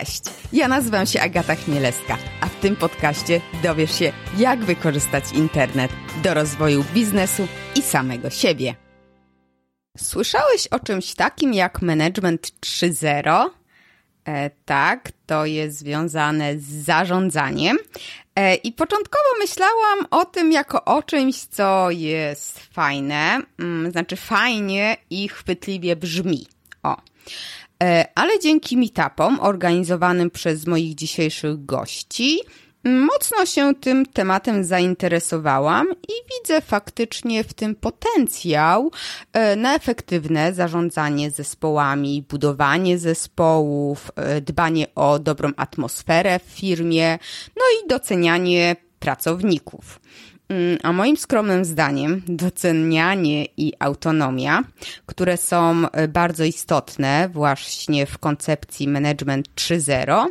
Cześć! Ja nazywam się Agata Chmielewska, a w tym podcaście dowiesz się, jak wykorzystać internet do rozwoju biznesu i samego siebie. Słyszałeś o czymś takim jak Management 3.0? E, tak, to jest związane z zarządzaniem. E, I początkowo myślałam o tym jako o czymś, co jest fajne, mm, znaczy fajnie i chwytliwie brzmi. O. E, ale dzięki meetupom organizowanym przez moich dzisiejszych gości, mocno się tym tematem zainteresowałam i widzę faktycznie w tym potencjał e, na efektywne zarządzanie zespołami, budowanie zespołów, e, dbanie o dobrą atmosferę w firmie, no i docenianie pracowników. Mm, a moim skromnym zdaniem docenianie i autonomia, które są e, bardzo istotne właśnie w koncepcji Management 3.0,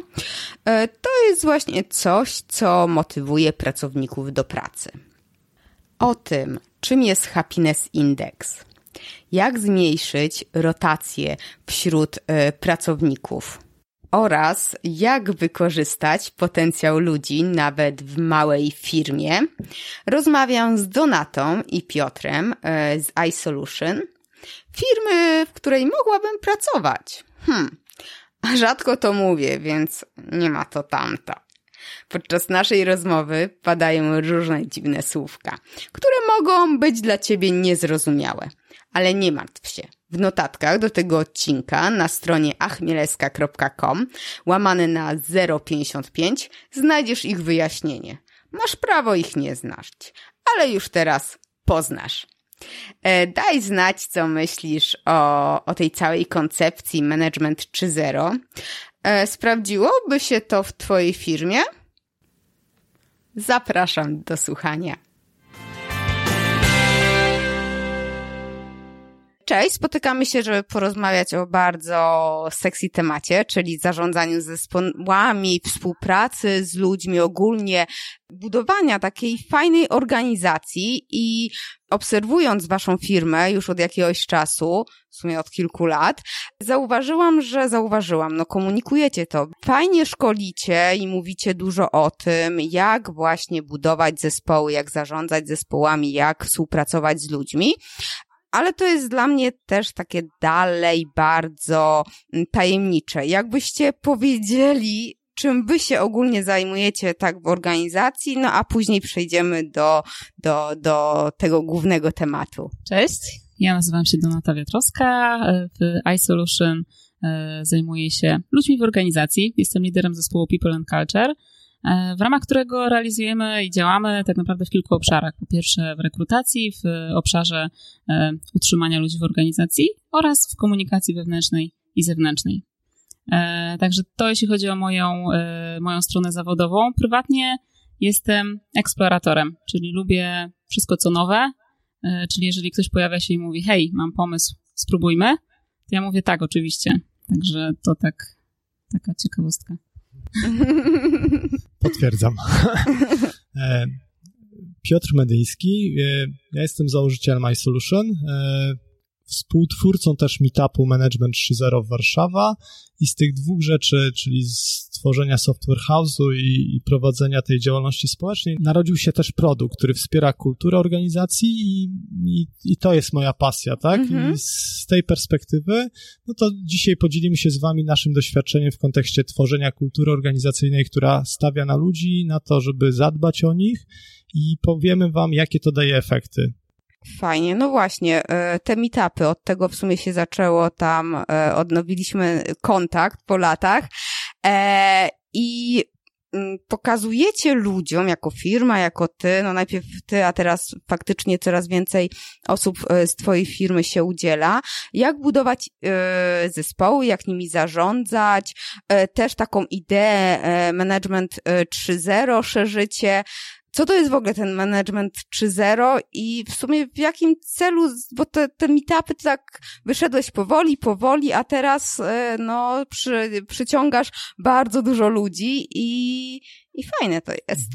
e, to jest właśnie coś, co motywuje pracowników do pracy. O tym, czym jest Happiness Index, jak zmniejszyć rotację wśród e, pracowników – oraz jak wykorzystać potencjał ludzi nawet w małej firmie. Rozmawiam z Donatą i Piotrem e, z iSolution, firmy, w której mogłabym pracować. Hmm, rzadko to mówię, więc nie ma to tamto. Podczas naszej rozmowy padają różne dziwne słówka, które mogą być dla ciebie niezrozumiałe. Ale nie martw się. W notatkach do tego odcinka na stronie achmieleska.com łamane na 055 znajdziesz ich wyjaśnienie. Masz prawo ich nie znać, ale już teraz poznasz. E, daj znać, co myślisz o, o tej całej koncepcji Management 3.0. E, sprawdziłoby się to w Twojej firmie? Zapraszam do słuchania. Cześć, spotykamy się, żeby porozmawiać o bardzo sexy temacie, czyli zarządzaniu zespołami, współpracy z ludźmi, ogólnie budowania takiej fajnej organizacji i obserwując waszą firmę już od jakiegoś czasu, w sumie od kilku lat, zauważyłam, że zauważyłam, no komunikujecie to. Fajnie szkolicie i mówicie dużo o tym, jak właśnie budować zespoły, jak zarządzać zespołami, jak współpracować z ludźmi, ale to jest dla mnie też takie dalej bardzo mm, tajemnicze. Jakbyście powiedzieli, czym wy się ogólnie zajmujecie tak w organizacji, no a później przejdziemy do, do, do tego głównego tematu. Cześć, ja nazywam się Donata Wiatrowska, w iSolution e, zajmuję się ludźmi w organizacji, jestem liderem zespołu People and Culture, w ramach którego realizujemy i działamy tak naprawdę w kilku obszarach. Po pierwsze w rekrutacji, w obszarze e, utrzymania ludzi w organizacji oraz w komunikacji wewnętrznej i zewnętrznej. E, także to jeśli chodzi o moją, moją stronę zawodową. Prywatnie jestem eksploratorem, czyli lubię wszystko co nowe, czyli jeżeli ktoś pojawia się i mówi hej, mam pomysł, spróbujmy, to ja mówię tak, oczywiście. Także to tak, taka ciekawostka. Potwierdzam. E, Piotr Medyński, e, ja jestem założycielem iSolution, e, współtwórcą też meetupu Management 3.0 w Warszawa i z tych dwóch rzeczy, czyli stworzenia software house'u i, i, prowadzenia tej działalności społecznej, narodził się też produkt, który wspiera kulturę organizacji i, i, i to jest moja pasja, tak? Mhm. I z tej perspektywy, no to dzisiaj podzielimy się z wami naszym doświadczeniem w kontekście tworzenia kultury organizacyjnej, która stawia na ludzi, na to, żeby zadbać o nich i powiemy wam, jakie to daje efekty. Fajnie, no właśnie, e, te meetupy, od tego w sumie się zaczęło tam, e, odnowiliśmy kontakt po latach. E, i mm, pokazujecie ludziom jako firma, jako ty, no najpierw ty, a teraz faktycznie coraz więcej osób z twojej firmy się udziela, jak budować zespoły, jak nimi zarządzać, też taką ideę management 3.0 szerzycie, co to jest w ogóle ten management 3.0 i w sumie w jakim celu, bo te, te meetupy tak wyszedłeś powoli, powoli, a teraz e, no przy, przyciągasz bardzo dużo ludzi i, i fajne to jest.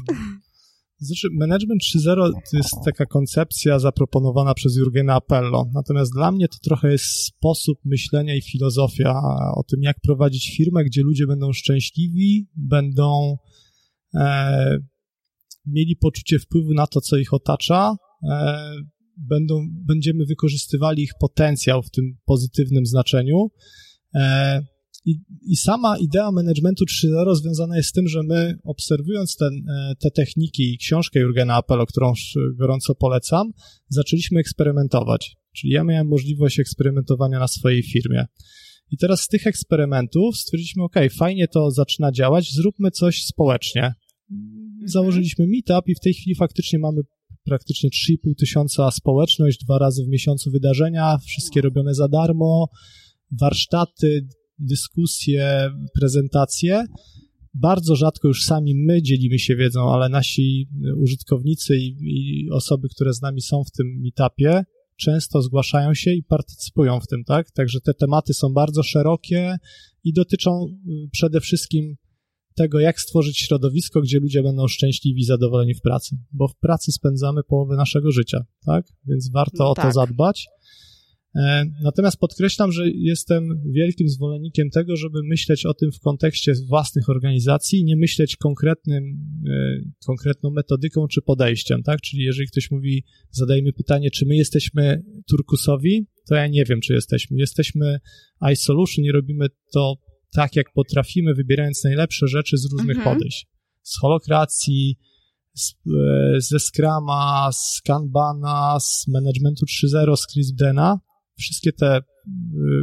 Znaczy, Management 3.0 to jest taka koncepcja zaproponowana przez Jurgena Appello. Natomiast dla mnie to trochę jest sposób myślenia i filozofia o tym, jak prowadzić firmę, gdzie ludzie będą szczęśliwi, będą e, mieli poczucie wpływu na to, co ich otacza, e, będą, będziemy wykorzystywali ich potencjał w tym pozytywnym znaczeniu. E, i, I, sama idea managementu 3.0 związana jest z tym, że my obserwując ten, e, te techniki i książkę Jurgena Appelo, którą gorąco polecam, zaczęliśmy eksperymentować. Czyli ja miałem możliwość eksperymentowania na swojej firmie. I teraz z tych eksperymentów stwierdziliśmy, ok, fajnie to zaczyna działać, zróbmy coś społecznie. Mhm. Założyliśmy meetup i w tej chwili faktycznie mamy praktycznie 3,5 tysiąca społeczność, dwa razy w miesiącu wydarzenia, wszystkie robione za darmo, warsztaty, dyskusje, prezentacje. Bardzo rzadko już sami my dzielimy się wiedzą, ale nasi użytkownicy i, i osoby, które z nami są w tym meetupie, często zgłaszają się i partycypują w tym, tak? Także te tematy są bardzo szerokie i dotyczą y, przede wszystkim tego, jak stworzyć środowisko, gdzie ludzie będą szczęśliwi i zadowoleni w pracy, bo w pracy spędzamy połowę naszego życia, tak? Więc warto no o tak. to zadbać. E, natomiast podkreślam, że jestem wielkim zwolennikiem tego, żeby myśleć o tym w kontekście własnych organizacji, nie myśleć konkretnym, e, konkretną metodyką czy podejściem, tak? Czyli jeżeli ktoś mówi, zadajmy pytanie, czy my jesteśmy turkusowi, to ja nie wiem, czy jesteśmy. Jesteśmy iSolution i robimy to tak, jak potrafimy, wybierając najlepsze rzeczy z różnych mhm. podejść. Z holokracji, z, e, ze Scrama, z Kanbana, z Managementu 3.0, z CRISP-Dena, Wszystkie te y,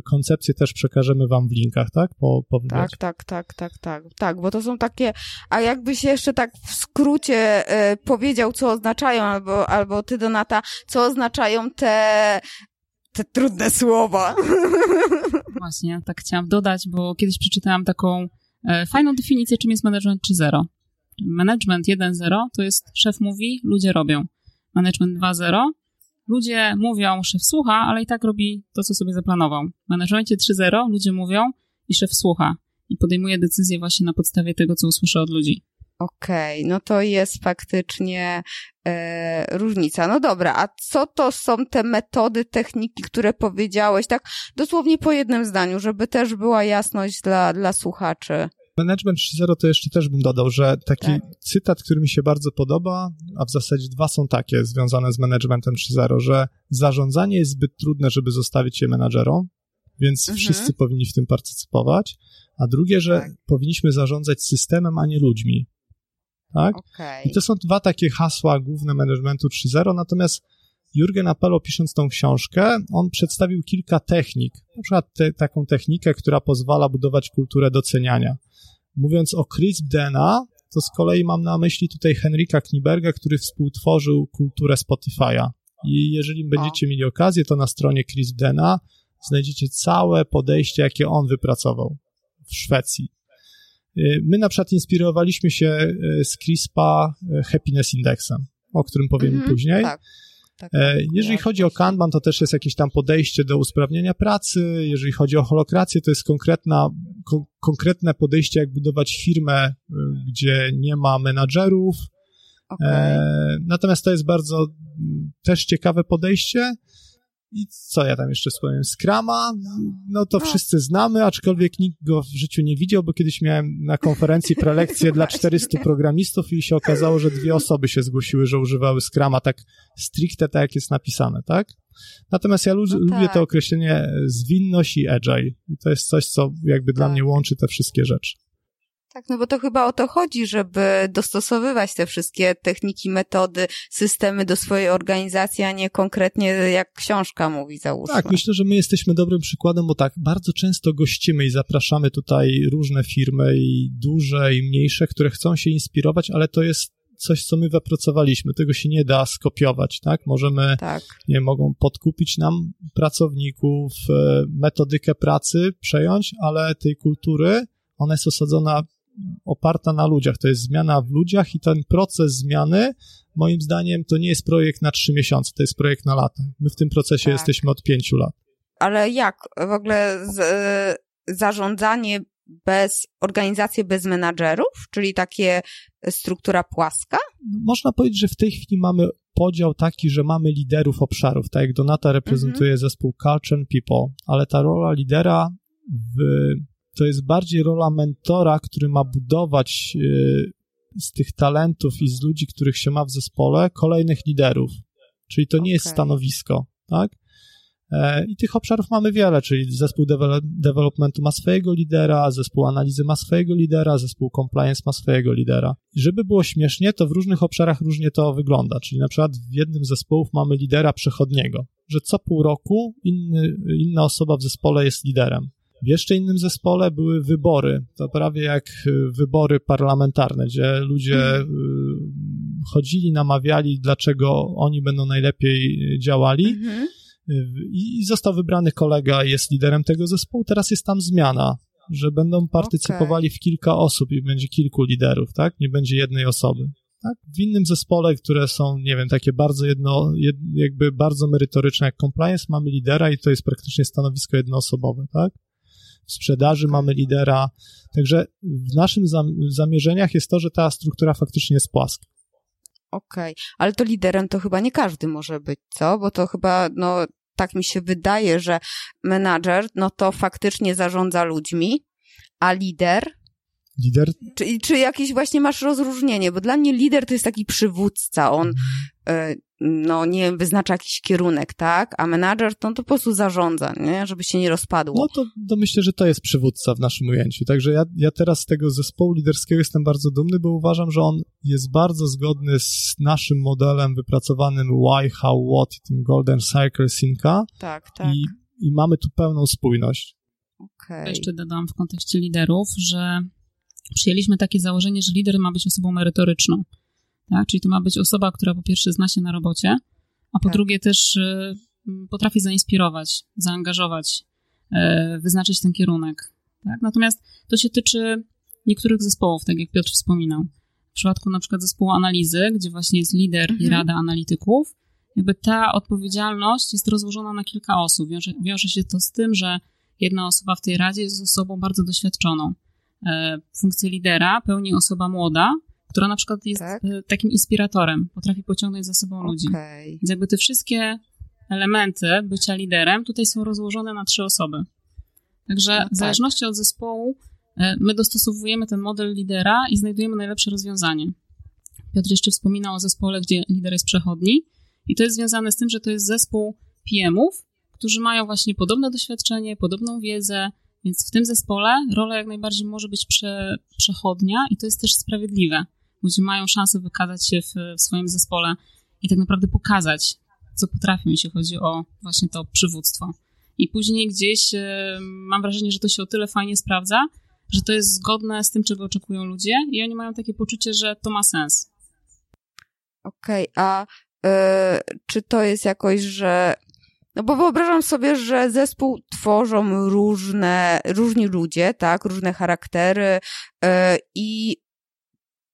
koncepcje też przekażemy wam w linkach, tak? Po, po tak, tak, tak, tak, tak, tak, bo to są takie, a jakbyś jeszcze tak w skrócie y, powiedział, co oznaczają, albo, albo ty, Donata, co oznaczają te, te trudne słowa. Właśnie, tak chciałam dodać, bo kiedyś przeczytałam taką e, fajną definicję, czym jest management 3.0. Management 1.0 to jest szef mówi, ludzie robią. Management 2.0 Ludzie mówią, szef słucha, ale i tak robi to, co sobie zaplanował. W managemencie 3.0 ludzie mówią i szef słucha i podejmuje decyzje właśnie na podstawie tego, co usłyszy od ludzi. Okej, okay, no to jest faktycznie e, różnica. No dobra, a co to są te metody, techniki, które powiedziałeś, tak dosłownie po jednym zdaniu, żeby też była jasność dla, dla słuchaczy? Management 3.0 to jeszcze też bym dodał, że taki tak. cytat, który mi się bardzo podoba, a w zasadzie dwa są takie związane z managementem 3.0, że zarządzanie jest zbyt trudne, żeby zostawić je menadżerom, więc mhm. wszyscy powinni w tym partycypować, a drugie, że tak. powinniśmy zarządzać systemem, a nie ludźmi. Tak? Okay. I to są dwa takie hasła główne managementu 3.0, natomiast Jurgen Apello pisząc tą książkę, on przedstawił kilka technik, na przykład te, taką technikę, która pozwala budować kulturę doceniania. Mówiąc o Chris Dena, to z kolei mam na myśli tutaj Henrika Kniberga, który współtworzył kulturę Spotify'a. I jeżeli będziecie mieli okazję, to na stronie Chris Dena znajdziecie całe podejście, jakie on wypracował w Szwecji. Y, my na przykład inspirowaliśmy się y, z CRISPA y, Happiness Indexem, o którym powiem mm -hmm, później. Tak. Tak, e, tak, jeżeli chodzi o Kanban, to też jest jakieś tam podejście do usprawnienia pracy. Jeżeli chodzi o holokrację, to jest konkretna, ko konkretne podejście, jak budować firmę, gdzie nie ma menadżerów. Okay. E, natomiast to jest bardzo też ciekawe podejście. I co ja tam jeszcze wspomniałem? Scrama, no to no. wszyscy znamy, aczkolwiek nikt go w życiu nie widział, bo kiedyś miałem na konferencji prelekcję dla 400 programistów i się okazało, że dwie osoby się zgłosiły, że używały Scrama tak stricte, tak jak jest napisane, tak? Natomiast ja lu no lubię tak. to określenie zwinność i agile. I to jest coś, co jakby tak. dla mnie łączy te wszystkie rzeczy. Tak, no bo to chyba o to chodzi, żeby dostosowywać te wszystkie techniki, metody, systemy do swojej organizacji, a nie konkretnie jak książka mówi, załóżmy. Tak, myślę, że my jesteśmy dobrym przykładem, bo tak, bardzo często gościmy i zapraszamy tutaj różne firmy i duże i mniejsze, które chcą się inspirować, ale to jest coś, co my wypracowaliśmy. Tego się nie da skopiować, tak? Możemy, tak. nie mogą podkupić nam pracowników, e, metodykę pracy przejąć, ale tej kultury, ona jest osadzona oparta na ludziach. To jest zmiana w ludziach i ten proces zmiany, moim zdaniem, to nie jest projekt na trzy miesiące, to jest projekt na lata. My w tym procesie tak. jesteśmy od pięciu lat. Ale jak w ogóle z, zarządzanie bez organizacji bez menadżerów, czyli takie struktura płaska? Można powiedzieć, że w tej chwili mamy podział taki, że mamy liderów obszarów, tak jak Donata reprezentuje mhm. zespół Culture and People, ale ta rola lidera w, to jest bardziej rola mentora, który ma budować y, z tych talentów i z ludzi, których się ma w zespole, kolejnych liderów. Czyli to nie okay. jest stanowisko, tak? E, I tych obszarów mamy wiele, czyli zespół developmentu ma swojego lidera, zespół analizy ma swojego lidera, zespół compliance ma swojego lidera. I żeby było śmiesznie, to w różnych obszarach różnie to wygląda. Czyli na przykład w jednym z zespołów mamy lidera przechodniego, że co pół roku inny, inna osoba w zespole jest liderem. W jeszcze innym zespole były wybory. To prawie jak wybory parlamentarne, gdzie ludzie y, chodzili, namawiali, dlaczego oni będą najlepiej działali. Mhm i został wybrany kolega, jest liderem tego zespołu. Teraz jest tam zmiana, że będą partycypowali okay. w kilka osób i będzie kilku liderów, tak? Nie będzie jednej osoby. Tak? W innym zespole, które są, nie wiem, takie bardzo jedno, jed, jakby bardzo merytoryczne jak compliance, mamy lidera i to jest praktycznie stanowisko jednoosobowe, tak? W sprzedaży mamy lidera. Także w naszym zamierzeniach jest to, że ta struktura faktycznie jest płaska. Okej, okay. ale to liderem to chyba nie każdy może być, co? Bo to chyba, no, tak mi się wydaje, że menadżer, no to faktycznie zarządza ludźmi, a lider Lider? Czy, czy jakieś właśnie masz rozróżnienie? Bo dla mnie lider to jest taki przywódca. On, mhm. y, no nie wyznacza jakiś kierunek, tak? A menadżer to, to po prostu zarządza, nie? Żeby się nie rozpadło. No to, to myślę, że to jest przywódca w naszym ujęciu. Także ja, ja teraz z tego zespołu liderskiego jestem bardzo dumny, bo uważam, że on jest bardzo zgodny z naszym modelem wypracowanym why, how, what i tym golden cycle Synca. Tak, tak. I, i mamy tu pełną spójność. Okay. Jeszcze dodam w kontekście liderów, że przyjęliśmy takie założenie, że lider ma być osobą merytoryczną. Tak? Czyli to ma być osoba, która po pierwsze zna się na robocie, a po tak. drugie też y, potrafi zainspirować, zaangażować, y, wyznaczyć ten kierunek. Tak? Natomiast to się tyczy niektórych zespołów, tak jak Piotr wspominał. W przypadku na przykład zespołu analizy, gdzie właśnie jest lider mhm. i rada analityków, jakby ta odpowiedzialność jest rozłożona na kilka osób. Wiąże, wiąże się to z tym, że jedna osoba w tej radzie jest osobą bardzo doświadczoną. E, funkcję lidera pełni osoba młoda, która na przykład jest tak? E, takim inspiratorem, potrafi pociągnąć za sobą okay. ludzi. Więc jakby te wszystkie elementy bycia liderem tutaj są rozłożone na trzy osoby. Także no tak. w zależności od zespołu e, my dostosowujemy ten model lidera i znajdujemy najlepsze rozwiązanie. Piotr jeszcze wspominał o zespole, gdzie lider jest przechodni i to jest związane z tym, że to jest zespół PM-ów, którzy mają właśnie podobne doświadczenie, podobną wiedzę, więc w tym zespole rola jak najbardziej może być prze, przechodnia i to jest też sprawiedliwe. Ludzie mają szansę wykazać się w, w swoim zespole i tak naprawdę pokazać, co potrafią, jeśli chodzi o właśnie to przywództwo. I później gdzieś e, mam wrażenie, że to się o tyle fajnie sprawdza, że to jest zgodne z tym, czego oczekują ludzie i oni mają takie poczucie, że to ma sens. Okej, okay, a y, czy to jest jakoś, że no bo wyobrażam sobie, że zespół tworzą różne, różni ludzie, tak, różne charaktery yy, i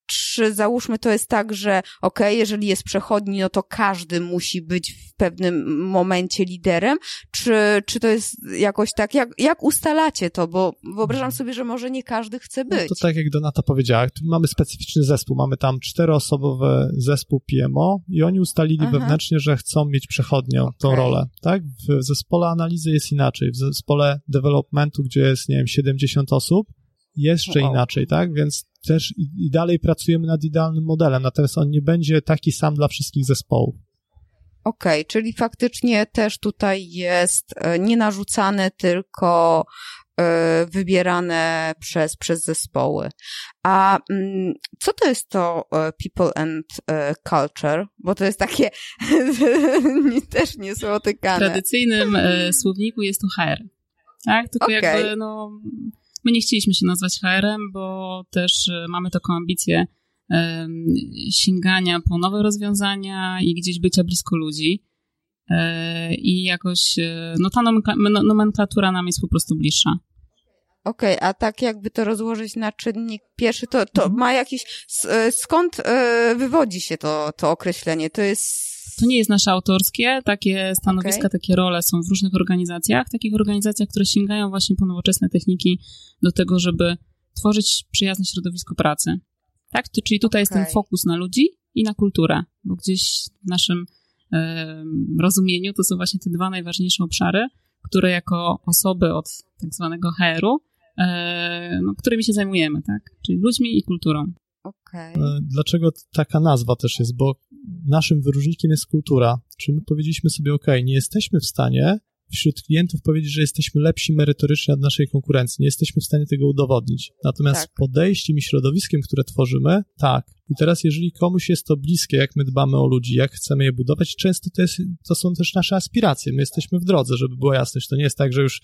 czy załóżmy to jest tak, że okej, okay, jeżeli jest przechodni, no to każdy musi być w pewnym momencie liderem, czy, czy to jest jakoś tak, jak, jak ustalacie to, bo wyobrażam sobie, że może nie każdy chce być. No to tak jak Donata powiedziała, mamy specyficzny zespół, mamy tam czteroosobowy zespół PMO i oni ustalili Aha. wewnętrznie, że chcą mieć przechodnią okay. tą rolę, tak? W zespole analizy jest inaczej, w zespole developmentu, gdzie jest, nie wiem, 70 osób, jeszcze wow. inaczej, tak? Więc też i, i, dalej pracujemy nad idealnym modelem, natomiast on nie będzie taki sam dla wszystkich zespołów. Okej, okay, czyli faktycznie też tutaj jest e, nie narzucane, tylko e, wybierane przez, przez zespoły. A mm, co to jest to e, people and culture? Bo to jest takie też niesłotykane. W tradycyjnym słowniku jest to HR. Tak? Tylko okay. jakby no My nie chcieliśmy się nazwać HR-em, bo też e, mamy taką ambicję sięgania po nowe rozwiązania i gdzieś bycia blisko ludzi. E, I jakoś, e, no ta nomenklatura nam jest po prostu bliższa. Okej, okay, a tak jakby to rozłożyć na czynnik pierwszy, to, to mhm. ma jakiś, skąd wywodzi się to, to określenie? To jest to nie jest nasze autorskie, takie stanowiska, okay. takie role są w różnych organizacjach, takich organizacjach, które sięgają właśnie po nowoczesne techniki do tego, żeby tworzyć przyjazne środowisko pracy. Tak? Czyli tutaj okay. jest ten fokus na ludzi i na kulturę, bo gdzieś w naszym e, rozumieniu to są właśnie te dwa najważniejsze obszary, które jako osoby od tak zwanego HR-u, e, no, którymi się zajmujemy, tak? Czyli ludźmi i kulturą. Okay. E, dlaczego taka nazwa też jest? Bo naszym wyróżnikiem jest kultura. Czyli my powiedzieliśmy sobie, ok, nie jesteśmy w stanie wśród klientów powiedzieć, że jesteśmy lepsi merytorycznie od naszej konkurencji. Nie jesteśmy w stanie tego udowodnić. Natomiast tak. podejściem i środowiskiem, które tworzymy, tak. I teraz, jeżeli komuś jest to bliskie, jak my dbamy o ludzi, jak chcemy je budować, często to, jest, to są też nasze aspiracje. My jesteśmy w drodze, żeby była jasność. To nie jest tak, że już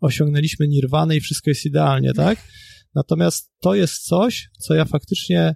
osiągnęliśmy nirwanę i wszystko jest idealnie, tak? Natomiast to jest coś, co ja faktycznie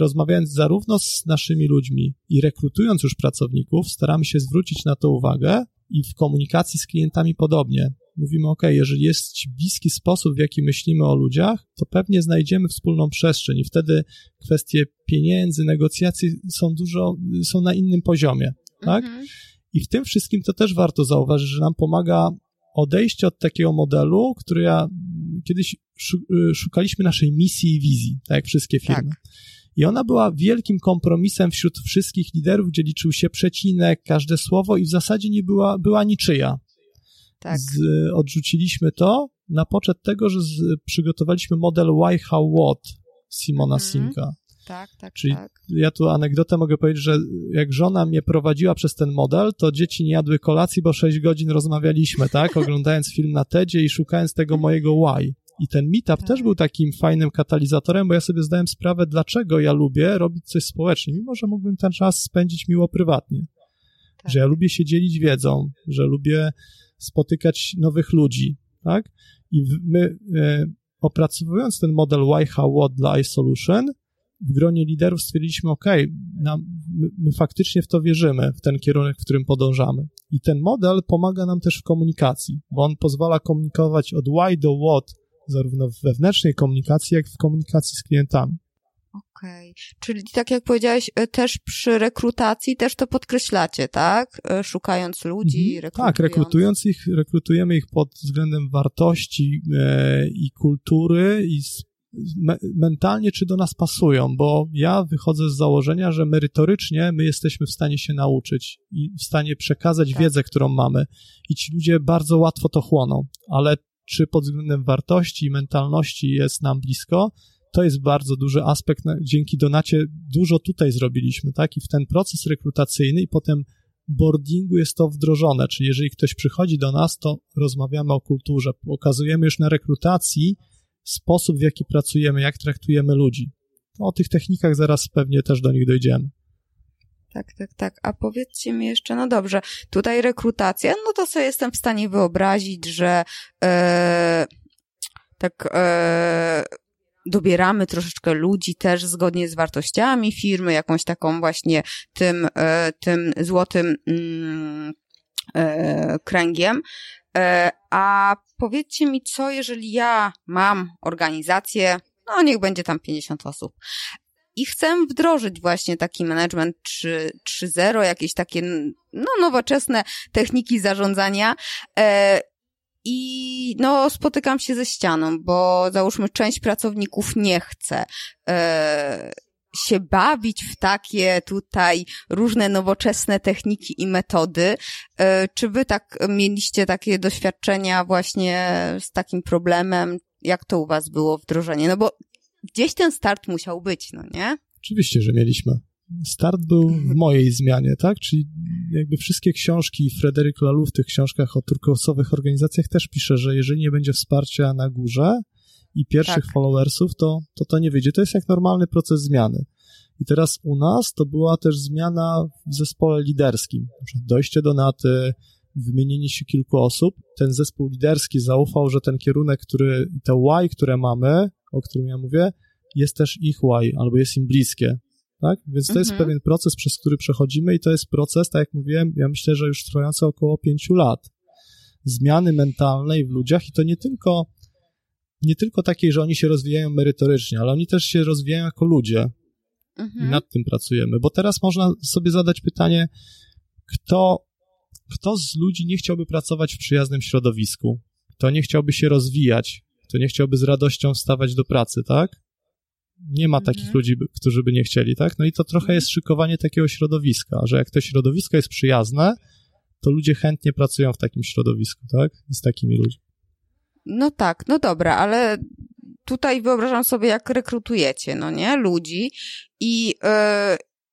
rozmawiając zarówno z naszymi ludźmi i rekrutując już pracowników, staramy się zwrócić na to uwagę i w komunikacji z klientami podobnie. Mówimy, ok, jeżeli jest bliski sposób, w jaki myślimy o ludziach, to pewnie znajdziemy wspólną przestrzeń i wtedy kwestie pieniędzy, negocjacji są dużo, są na innym poziomie, tak? Mhm. I w tym wszystkim to też warto zauważyć, że nam pomaga odejście od takiego modelu, który ja kiedyś y, szukaliśmy naszej misji i wizji, tak jak wszystkie firmy. Tak. I ona była wielkim kompromisem wśród wszystkich liderów, gdzie liczył się przecinek, każde słowo i w zasadzie nie była, była niczyja. Tak. Z, odrzuciliśmy to na poczet tego, że z, przygotowaliśmy model Why, How, What Simona mhm. Sinka. Tak, tak, Czyli tak. ja tu anegdotę mogę powiedzieć, że jak żona mnie prowadziła przez ten model, to dzieci nie jadły kolacji, bo 6 godzin rozmawialiśmy, tak? Oglądając film na TEDzie i szukając tego mojego why. I ten meetup tak. też był takim fajnym katalizatorem, bo ja sobie zdałem sprawę, dlaczego ja lubię robić coś społecznie, mimo że mógłbym ten czas spędzić miło prywatnie. Tak. Że ja lubię się dzielić wiedzą, że lubię spotykać nowych ludzi, tak? I my e, opracowując ten model Why, How, What dla iSolution, w gronie liderów stwierdziliśmy, OK, nam, my, my, faktycznie w to wierzymy, w ten kierunek, w którym podążamy. I ten model pomaga nam też w komunikacji, bo on pozwala komunikować od why do what zarówno w wewnętrznej komunikacji, jak i w komunikacji z klientami. Okej, okay. czyli tak jak powiedziałeś, e, też przy rekrutacji też to podkreślacie, tak? E, szukając ludzi, mhm. rekrutując. Tak, rekrutując ich, rekrutujemy ich pod względem wartości e, i kultury i me, mentalnie, czy do nas pasują, bo ja wychodzę z założenia, że merytorycznie my jesteśmy w stanie się nauczyć i w stanie przekazać tak. wiedzę, którą mamy i ci ludzie bardzo łatwo to chłoną, ale czy pod względem wartości i mentalności jest nam blisko, to jest bardzo duży aspekt. Dzięki Donacie dużo tutaj zrobiliśmy, tak? I w ten proces rekrutacyjny i potem boardingu jest to wdrożone, czyli jeżeli ktoś przychodzi do nas, to rozmawiamy o kulturze, pokazujemy już na rekrutacji sposób, w jaki pracujemy, jak traktujemy ludzi. O tych technikach zaraz pewnie też do nich dojdziemy. Tak, tak, tak. A powiedzcie mi jeszcze, no dobrze, tutaj rekrutacja, no to sobie jestem w stanie wyobrazić, że e, tak e, dobieramy troszeczkę ludzi też zgodnie z wartościami firmy, jakąś taką właśnie tym, e, tym złotym mm, e, kręgiem. E, a powiedzcie mi, co jeżeli ja mam organizację, no niech będzie tam 50 osób i chcę wdrożyć właśnie taki management 3.0, jakieś takie no, nowoczesne techniki zarządzania. E, I no, spotykam się ze ścianą, bo załóżmy, część pracowników nie chce e, się bawić w takie tutaj różne nowoczesne techniki i metody. E, czy wy tak mieliście takie doświadczenia właśnie z takim problemem? Jak to u was było wdrożenie? No bo gdzieś ten start musiał być, no nie? Oczywiście, że mieliśmy. Start był w mojej zmianie, tak? Czyli jakby wszystkie książki, Frederick Laloux w tych książkach o turkosowych organizacjach też pisze, że jeżeli nie będzie wsparcia na górze i pierwszych tak. followersów, to, to to nie wyjdzie. To jest jak normalny proces zmiany. I teraz u nas to była też zmiana w zespole liderskim. Dojście do naty, wymienienie się kilku osób. Ten zespół liderski zaufał, że ten kierunek, który, te why, które mamy, o którym ja mówię, jest też ich why, albo jest im bliskie. Tak? Więc to mhm. jest pewien proces, przez który przechodzimy i to jest proces, tak jak mówiłem, ja myślę, że już trwający około pięciu lat. Zmiany mentalnej w ludziach i to nie tylko, nie tylko takiej, że oni się rozwijają merytorycznie, ale oni też się rozwijają jako ludzie. Mhm. I nad tym pracujemy. Bo teraz można sobie zadać pytanie, kto, kto z ludzi nie chciałby pracować w przyjaznym środowisku? Kto nie chciałby się rozwijać? Kto nie chciałby z radością wstawać do pracy, tak? Nie ma takich Mhm. ludzi, by- którzy by nie chcieli, tak? No i to trochę jest szykowanie takiego środowiska, że jak to środowisko jest przyjazne, to ludzie chętnie pracują w takim środowisku, tak? I z takimi ludźmi. No tak, no dobra, ale tutaj wyobrażam sobie, jak rekrutujecie, no nie, ludzi i, yy,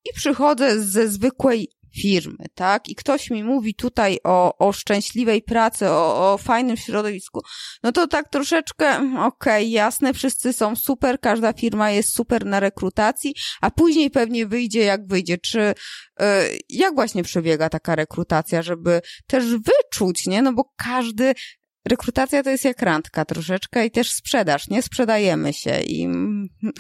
i przychodzę ze zwykłej firmy, tak? I ktoś mi mówi tutaj o, o szczęśliwej pracy, o, o fajnym środowisku. No to tak troszeczkę, mm, okej, jasne, wszyscy są super, każda firma jest super na rekrutacji, a później pewnie wyjdzie jak wyjdzie. Czy yy, jak właśnie przebiega taka rekrutacja, żeby też wyczuć, nie? No bo każdy rekrutacja to jest jak randka troszeczkę i też sprzedaż, nie? Sprzedajemy się i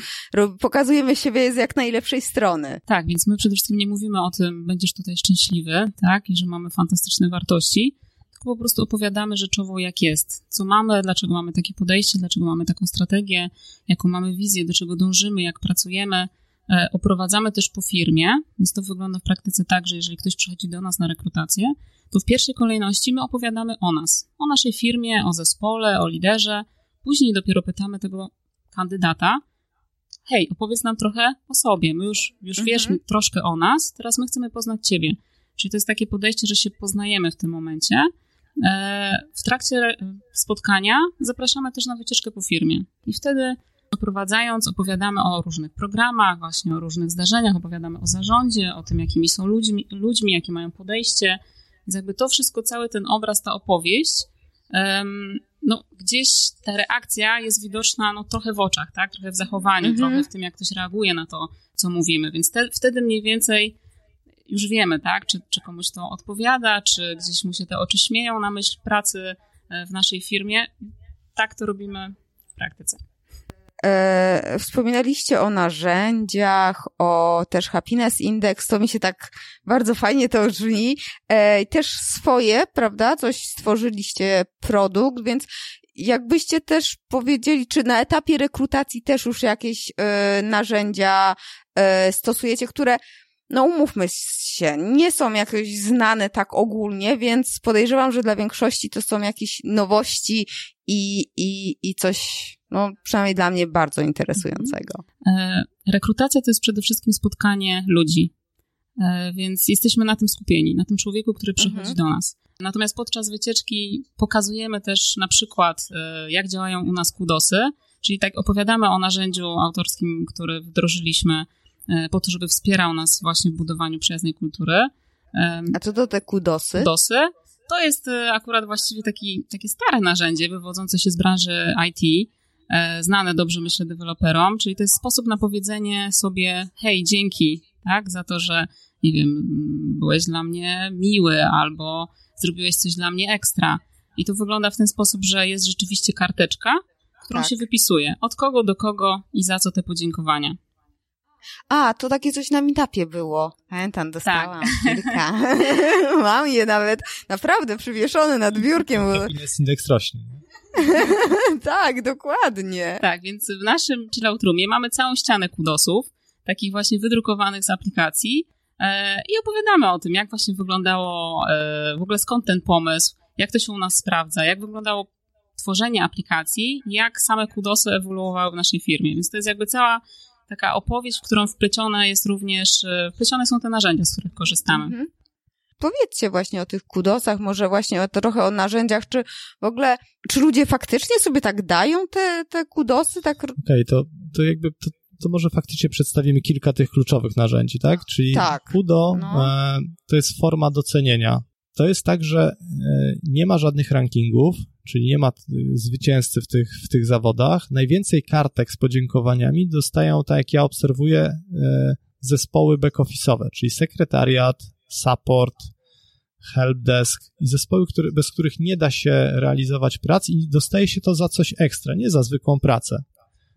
pokazujemy siebie z jak najlepszej strony. Tak, więc my przede wszystkim nie mówimy o tym, będziesz tutaj szczęśliwy, tak, i że mamy fantastyczne wartości, tylko po prostu opowiadamy rzeczowo, jak jest, co mamy, dlaczego mamy takie podejście, dlaczego mamy taką strategię, jaką mamy wizję, do czego dążymy, jak pracujemy. E, Oprowadzamy też po firmie, więc to wygląda w praktyce tak, że jeżeli ktoś przychodzi do nas na rekrutację, to w pierwszej kolejności my opowiadamy o nas, o naszej firmie, o zespole, o liderze. Później dopiero pytamy tego kandydata, hej, opowiedz nam trochę o sobie. My już, już Mhm. wiesz troszkę o nas, teraz my chcemy poznać ciebie. Czyli to jest takie podejście, że się poznajemy w tym momencie. E, W trakcie re- spotkania zapraszamy też na wycieczkę po firmie. I wtedy oprowadzając, opowiadamy o różnych programach, właśnie o różnych zdarzeniach, opowiadamy o zarządzie, o tym, jakimi są ludźmi, ludźmi jakie mają podejście. Więc jakby to wszystko, cały ten obraz, ta opowieść, no gdzieś ta reakcja jest widoczna no, trochę w oczach, tak? Trochę w zachowaniu, Mhm. trochę w tym, jak ktoś reaguje na to, co mówimy. Więc te, wtedy mniej więcej już wiemy, tak? Czy, czy komuś to odpowiada, czy gdzieś mu się te oczy śmieją na myśl pracy e, w naszej firmie. Tak to robimy w praktyce. E, wspominaliście o narzędziach, o też happiness index, to mi się tak bardzo fajnie to brzmi. E, też swoje, prawda? Coś stworzyliście, produkt, więc jakbyście też powiedzieli, czy na etapie rekrutacji też już jakieś e, narzędzia e, stosujecie, które no umówmy się, nie są jakoś znane tak ogólnie, więc podejrzewam, że dla większości to są jakieś nowości i, i, i coś, no przynajmniej dla mnie bardzo interesującego. E, Rekrutacja to jest przede wszystkim spotkanie ludzi, E, więc jesteśmy na tym skupieni, na tym człowieku, który przychodzi Mhm. do nas. Natomiast podczas wycieczki pokazujemy też na przykład, e, jak działają u nas kudosy, czyli tak opowiadamy o narzędziu autorskim, który wdrożyliśmy po to, żeby wspierał nas właśnie w budowaniu przyjaznej kultury. A co to te kudosy? Kudosy to jest e, akurat właściwie taki, takie stare narzędzie wywodzące się z branży IT, e, znane dobrze myślę deweloperom, czyli to jest sposób na powiedzenie sobie hej, dzięki, tak, za to, że nie wiem, byłeś dla mnie miły albo zrobiłeś coś dla mnie ekstra. I to wygląda w ten sposób, że jest rzeczywiście karteczka, którą Tak. się wypisuje. Od kogo do kogo i za co te podziękowania. A, to takie coś na meetupie było. Pamiętam, dostałam kilka. Mam je nawet naprawdę przywieszone nad biurkiem. Bo... Happiness Index rośnie. nie? tak, dokładnie. Tak, więc w naszym chillout roomie mamy całą ścianę kudosów, takich właśnie wydrukowanych z aplikacji e, i opowiadamy o tym, jak właśnie wyglądało, e, w ogóle skąd ten pomysł, jak to się u nas sprawdza, jak wyglądało tworzenie aplikacji, jak same kudosy ewoluowały w naszej firmie. Więc to jest jakby cała taka opowieść, w którą wplecione jest również, e, wplecione są te narzędzia, z których korzystamy. Mhm. Powiedzcie właśnie o tych kudosach, może właśnie o, trochę o narzędziach, czy w ogóle, czy ludzie faktycznie sobie tak dają te, te kudosy, tak Okej, to, to jakby to, to może faktycznie przedstawimy kilka tych kluczowych narzędzi, tak? Czyli Tak. PUDO No. e, to jest forma docenienia. To jest tak, że e, nie ma żadnych rankingów, czyli nie ma e, zwycięzcy w tych, w tych zawodach. Najwięcej kartek z podziękowaniami dostają, tak jak ja obserwuję, e, zespoły back-office'owe, czyli sekretariat, support, helpdesk i zespoły, które, bez których nie da się realizować prac i dostaje się to za coś ekstra, nie za zwykłą pracę.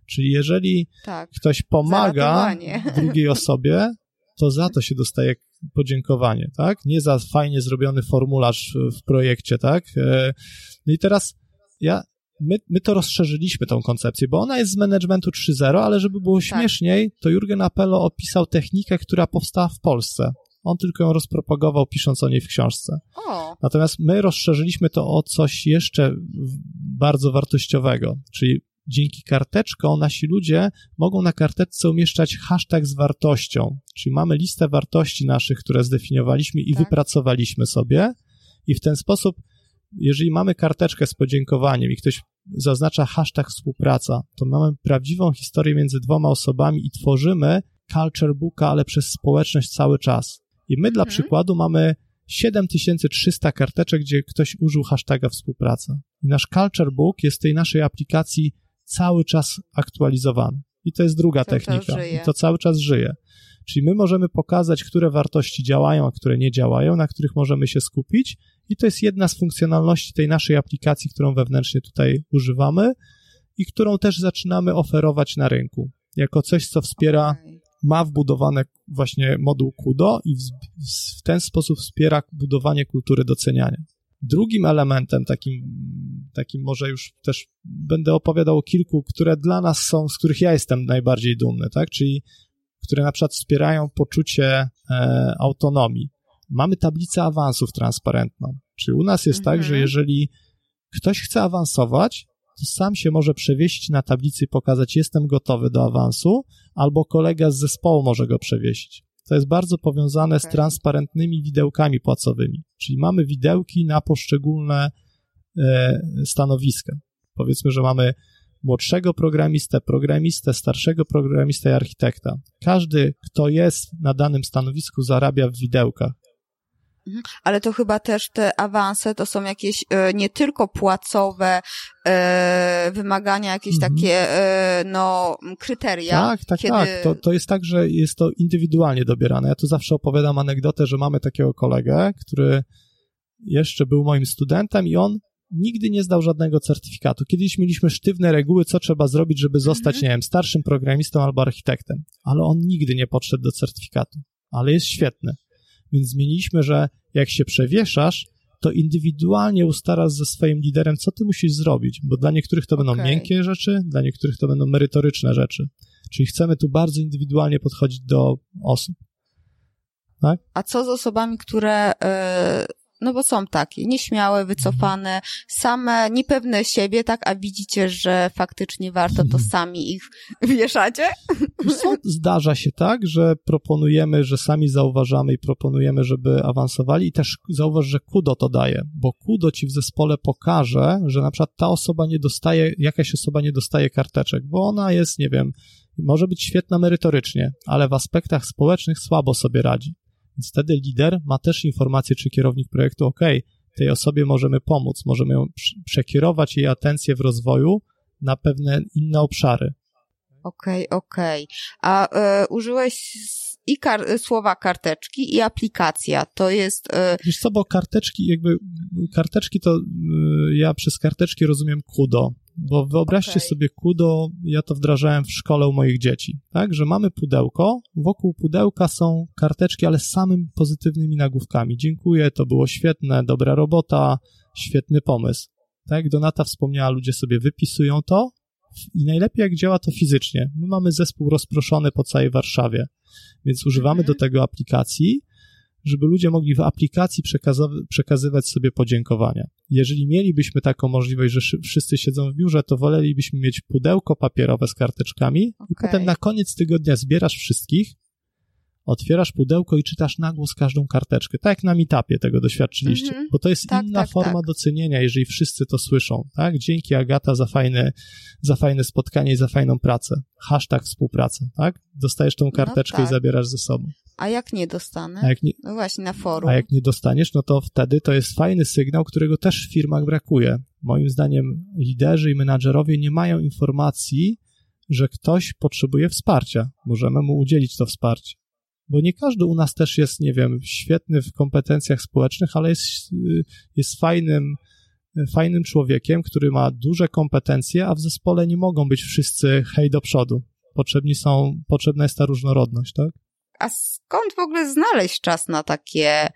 Czyli jeżeli tak. ktoś pomaga drugiej osobie, to za to się dostaje podziękowanie, tak? Nie za fajnie zrobiony formularz w projekcie, tak? E, No i teraz ja, my, my to rozszerzyliśmy, tą koncepcję, bo ona jest z managementu 3.0, ale żeby było śmieszniej, to Jurgen Apello opisał technikę, która powstała w Polsce. On tylko ją rozpropagował, pisząc o niej w książce. O. Natomiast my rozszerzyliśmy to o coś jeszcze bardzo wartościowego, czyli dzięki karteczkom nasi ludzie mogą na karteczce umieszczać hashtag z wartością, czyli mamy listę wartości naszych, które zdefiniowaliśmy i tak. wypracowaliśmy sobie i w ten sposób, jeżeli mamy karteczkę z podziękowaniem i ktoś zaznacza hashtag współpraca, to mamy prawdziwą historię między dwoma osobami i tworzymy culture booka, ale przez społeczność cały czas. I my dla mhm. przykładu mamy 7300 karteczek, gdzie ktoś użył hashtaga współpraca. I nasz culture book jest w tej naszej aplikacji cały czas aktualizowany. I to jest druga cały technika. I to cały czas żyje. Czyli my możemy pokazać, które wartości działają, a które nie działają, na których możemy się skupić. I to jest jedna z funkcjonalności tej naszej aplikacji, którą wewnętrznie tutaj używamy i którą też zaczynamy oferować na rynku. Jako coś, co wspiera, okay. ma wbudowane właśnie moduł KUDO i w, w ten sposób wspiera budowanie kultury doceniania. Drugim elementem, takim, takim może już też będę opowiadał o kilku, które dla nas są, z których ja jestem najbardziej dumny, tak? Czyli które na przykład wspierają poczucie e, autonomii. Mamy tablicę awansów transparentną. Czyli u nas jest mhm. tak, że mhm. jeżeli ktoś chce awansować, to sam się może przewiesić na tablicy i pokazać, jestem gotowy do awansu, albo kolega z zespołu może go przewiesić. To jest bardzo powiązane okay. z transparentnymi widełkami płacowymi, czyli mamy widełki na poszczególne e, stanowiska. Powiedzmy, że mamy młodszego programistę, programistę, starszego programistę i architekta. Każdy, kto jest na danym stanowisku, zarabia w widełkach. Mhm. Ale to chyba też te awanse to są jakieś e, nie tylko płacowe e, wymagania, jakieś mhm. takie e, no kryteria. Tak, tak, kiedy... tak. To, to jest tak, że jest to indywidualnie dobierane. Ja tu zawsze opowiadam anegdotę, że mamy takiego kolegę, który jeszcze był moim studentem i on nigdy nie zdał żadnego certyfikatu. Kiedyś mieliśmy sztywne reguły, co trzeba zrobić, żeby zostać, mhm. nie wiem, starszym programistą albo architektem, ale on nigdy nie podszedł do certyfikatu. Ale jest świetny. Więc zmieniliśmy, że jak się przewieszasz, to indywidualnie ustarasz ze swoim liderem, co ty musisz zrobić, bo dla niektórych to okay. będą miękkie rzeczy, dla niektórych to będą merytoryczne rzeczy. Czyli chcemy tu bardzo indywidualnie podchodzić do osób. Tak? A co z osobami, które yy no bo są takie, nieśmiałe, wycofane, same, niepewne siebie, tak, a widzicie, że faktycznie warto, to mhm. sami ich wieszacie? Co, zdarza się tak, że proponujemy, że sami zauważamy i proponujemy, żeby awansowali i też zauważ, że kudo to daje, bo kudo ci w zespole pokaże, że na przykład ta osoba nie dostaje, jakaś osoba nie dostaje karteczek, bo ona jest, nie wiem, może być świetna merytorycznie, ale w aspektach społecznych słabo sobie radzi. Więc wtedy lider ma też informację, czy kierownik projektu, OK, tej osobie możemy pomóc, możemy ją przekierować jej atencję w rozwoju na pewne inne obszary. Okej, okay, okej. Okay. A e, użyłeś i kar słowa karteczki i aplikacja. To jest. E... Wiesz co, bo karteczki, jakby karteczki to e, ja przez karteczki rozumiem kudo, bo wyobraźcie okay. sobie kudo, ja to wdrażałem w szkole u moich dzieci, tak, że mamy pudełko, wokół pudełka są karteczki, ale z samymi pozytywnymi nagłówkami. Dziękuję, to było świetne, dobra robota, świetny pomysł. Tak jak Donata wspomniała, ludzie sobie wypisują to i najlepiej jak działa to fizycznie. My mamy zespół rozproszony po całej Warszawie, więc używamy mhm. do tego aplikacji, żeby ludzie mogli w aplikacji przekazywać sobie podziękowania. Jeżeli mielibyśmy taką możliwość, że wszyscy siedzą w biurze, to wolelibyśmy mieć pudełko papierowe z karteczkami okay. i potem na koniec tygodnia zbierasz wszystkich, otwierasz pudełko i czytasz na głos każdą karteczkę. Tak jak na meetupie tego doświadczyliście, mm -hmm. bo to jest tak, inna tak, forma tak. docenienia, jeżeli wszyscy to słyszą, tak? Dzięki Agata za fajne, za fajne spotkanie i za fajną pracę. Hashtag współpraca, tak? Dostajesz tą no karteczkę no, i zabierasz ze sobą. A jak nie dostanę? Nie, no właśnie, na forum. A jak nie dostaniesz, no to wtedy to jest fajny sygnał, którego też w firmach brakuje. Moim zdaniem liderzy i menadżerowie nie mają informacji, że ktoś potrzebuje wsparcia. Możemy mu udzielić to wsparcie. Bo nie każdy u nas też jest, nie wiem, świetny w kompetencjach społecznych, ale jest, jest fajnym, fajnym człowiekiem, który ma duże kompetencje, a w zespole nie mogą być wszyscy hej do przodu. Potrzebni są, potrzebna jest ta różnorodność, tak? A skąd w ogóle znaleźć czas na takie,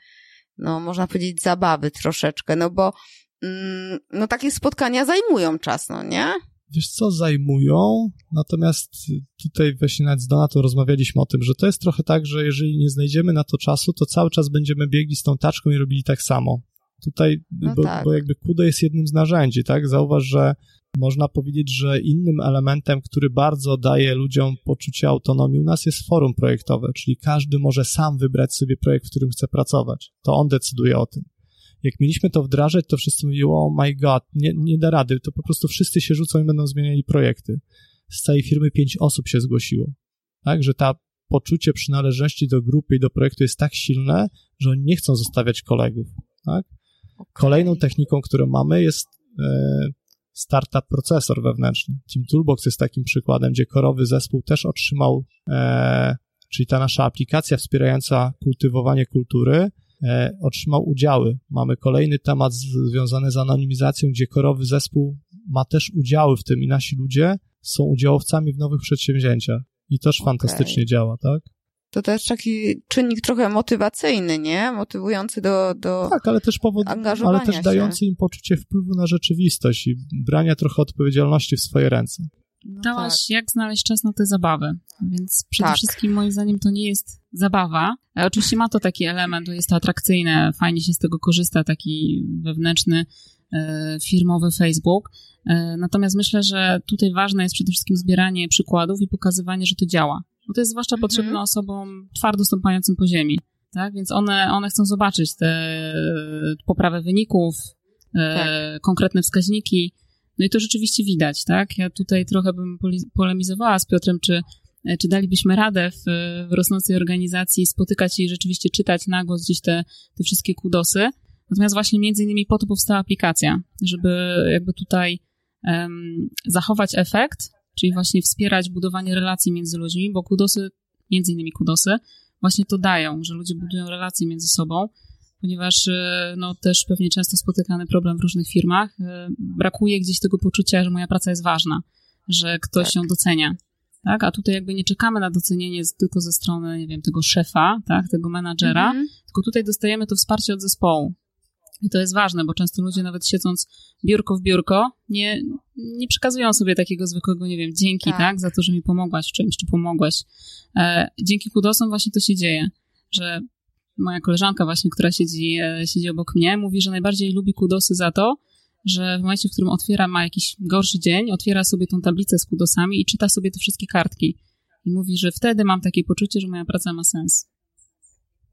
no można powiedzieć, zabawy troszeczkę? No bo mm, no takie spotkania zajmują czas, no nie? wiesz co, zajmują, natomiast tutaj właśnie nawet z Donatą rozmawialiśmy o tym, że to jest trochę tak, że jeżeli nie znajdziemy na to czasu, to cały czas będziemy biegli z tą taczką i robili tak samo. Tutaj, no bo, tak. bo jakby KUDO jest jednym z narzędzi, tak? Zauważ, że można powiedzieć, że innym elementem, który bardzo daje ludziom poczucie autonomii u nas jest forum projektowe, czyli każdy może sam wybrać sobie projekt, w którym chce pracować. To on decyduje o tym. Jak mieliśmy to wdrażać, to wszyscy mówili, oh my god, nie, nie da rady, to po prostu wszyscy się rzucą i będą zmieniali projekty. Z całej firmy pięć osób się zgłosiło. Tak, że ta poczucie przynależności do grupy i do projektu jest tak silne, że oni nie chcą zostawiać kolegów. Tak? Kolejną techniką, którą mamy jest e, startup procesor wewnętrzny. Team Toolbox jest takim przykładem, gdzie korowy zespół też otrzymał, e, czyli ta nasza aplikacja wspierająca kultywowanie kultury, e, otrzymał udziały. Mamy kolejny temat związany z anonimizacją, gdzie korowy zespół ma też udziały w tym i nasi ludzie są udziałowcami w nowych przedsięwzięciach. I też okay. fantastycznie działa, tak? To też taki czynnik trochę motywacyjny, nie? Motywujący do, do Tak, ale też powód, ale też dający im poczucie wpływu na rzeczywistość i brania trochę odpowiedzialności w swoje ręce. No Dałaś, tak. jak znaleźć czas na te zabawy. Więc przede tak. wszystkim moim zdaniem to nie jest zabawa. E, oczywiście ma to taki element, jest to atrakcyjne, fajnie się z tego korzysta, taki wewnętrzny, e, firmowy Facebook. E, natomiast myślę, że tutaj ważne jest przede wszystkim zbieranie przykładów i pokazywanie, że to działa bo to jest zwłaszcza mhm. potrzebne osobom twardo stąpającym po ziemi, tak? Więc one, one chcą zobaczyć te poprawę wyników, e, tak. konkretne wskaźniki, no i to rzeczywiście widać, tak? Ja tutaj trochę bym polemizowała z Piotrem, czy, e, czy dalibyśmy radę w, w rosnącej organizacji spotykać się i rzeczywiście czytać na głos gdzieś te, te wszystkie kudosy. Natomiast właśnie między innymi po to powstała aplikacja, żeby jakby tutaj um, zachować efekt, czyli właśnie wspierać budowanie relacji między ludźmi, bo kudosy, między innymi kudosy, właśnie to dają, że ludzie budują relacje między sobą, ponieważ e, no, też pewnie często spotykany problem w różnych firmach, e, brakuje gdzieś tego poczucia, że moja praca jest ważna, że ktoś tak. ją docenia. Tak? A tutaj jakby nie czekamy na docenienie tylko ze strony, nie wiem, tego szefa, tak, tego menadżera, mm -hmm. tylko tutaj dostajemy to wsparcie od zespołu. I to jest ważne, bo często ludzie nawet siedząc biurko w biurko nie, nie przekazują sobie takiego zwykłego, nie wiem, dzięki, tak, tak za to, że mi pomogłaś w czymś, czy pomogłaś. E, dzięki kudosom właśnie to się dzieje, że moja koleżanka właśnie, która siedzi, e, siedzi obok mnie, mówi, że najbardziej lubi kudosy za to, że w momencie, w którym otwiera, ma jakiś gorszy dzień, otwiera sobie tą tablicę z kudosami i czyta sobie te wszystkie kartki. I mówi, że wtedy mam takie poczucie, że moja praca ma sens.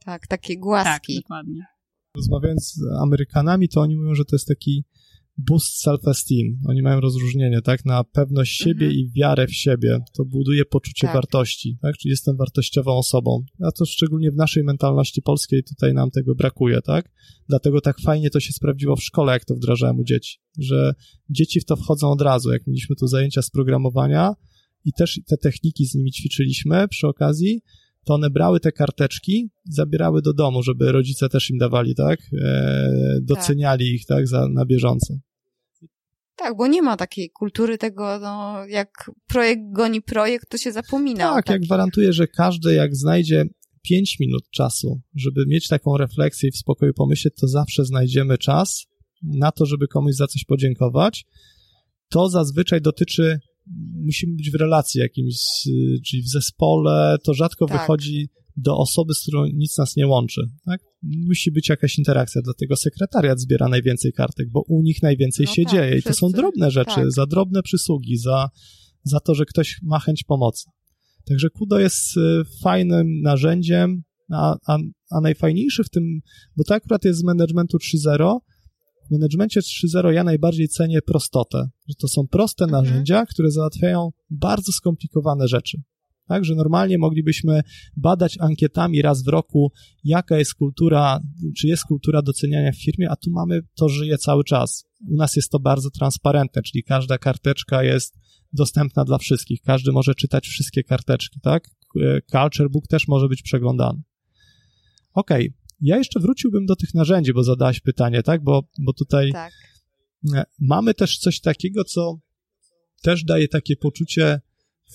Tak, takie głaski. Tak, dokładnie rozmawiając z Amerykanami, to oni mówią, że to jest taki boost self-esteem. Oni mają rozróżnienie, tak, na pewność siebie mhm. i wiarę w siebie. To buduje poczucie tak. wartości, tak, czyli jestem wartościową osobą. A to szczególnie w naszej mentalności polskiej tutaj nam tego brakuje, tak. Dlatego tak fajnie to się sprawdziło w szkole, jak to wdrażałem u dzieci, że dzieci w to wchodzą od razu. Jak mieliśmy tu zajęcia z programowania i też te techniki z nimi ćwiczyliśmy przy okazji, to one brały te karteczki zabierały do domu, żeby rodzice też im dawali, tak? E, doceniali tak. ich, tak, za, na bieżąco. Tak, bo nie ma takiej kultury tego, no, jak projekt goni projekt, to się zapomina. Tak, jak gwarantuję, że każdy jak znajdzie 5 minut czasu, żeby mieć taką refleksję i w spokoju pomyśleć, to zawsze znajdziemy czas na to, żeby komuś za coś podziękować. To zazwyczaj dotyczy musimy być w relacji jakimś, czyli w zespole, to rzadko tak. wychodzi do osoby, z którą nic nas nie łączy. Tak? Musi być jakaś interakcja, dlatego sekretariat zbiera najwięcej kartek, bo u nich najwięcej no się tak, dzieje i to są drobne rzeczy, tak. za drobne przysługi, za, za to, że ktoś ma chęć pomocy. Także Kudo jest y, fajnym narzędziem, a, a, a najfajniejszy w tym, bo to akurat jest z managementu 3.0, w managemencie 3.0 ja najbardziej cenię prostotę, że to są proste mhm. narzędzia, które załatwiają bardzo skomplikowane rzeczy. Tak, że normalnie moglibyśmy badać ankietami raz w roku, jaka jest kultura, czy jest kultura doceniania w firmie, a tu mamy, to żyje cały czas. U nas jest to bardzo transparentne, czyli każda karteczka jest dostępna dla wszystkich. Każdy może czytać wszystkie karteczki, tak? Culture Book też może być przeglądany. Okej, okay. Ja jeszcze wróciłbym do tych narzędzi, bo zadałaś pytanie, tak? Bo, bo tutaj tak. E, mamy też coś takiego, co też daje takie poczucie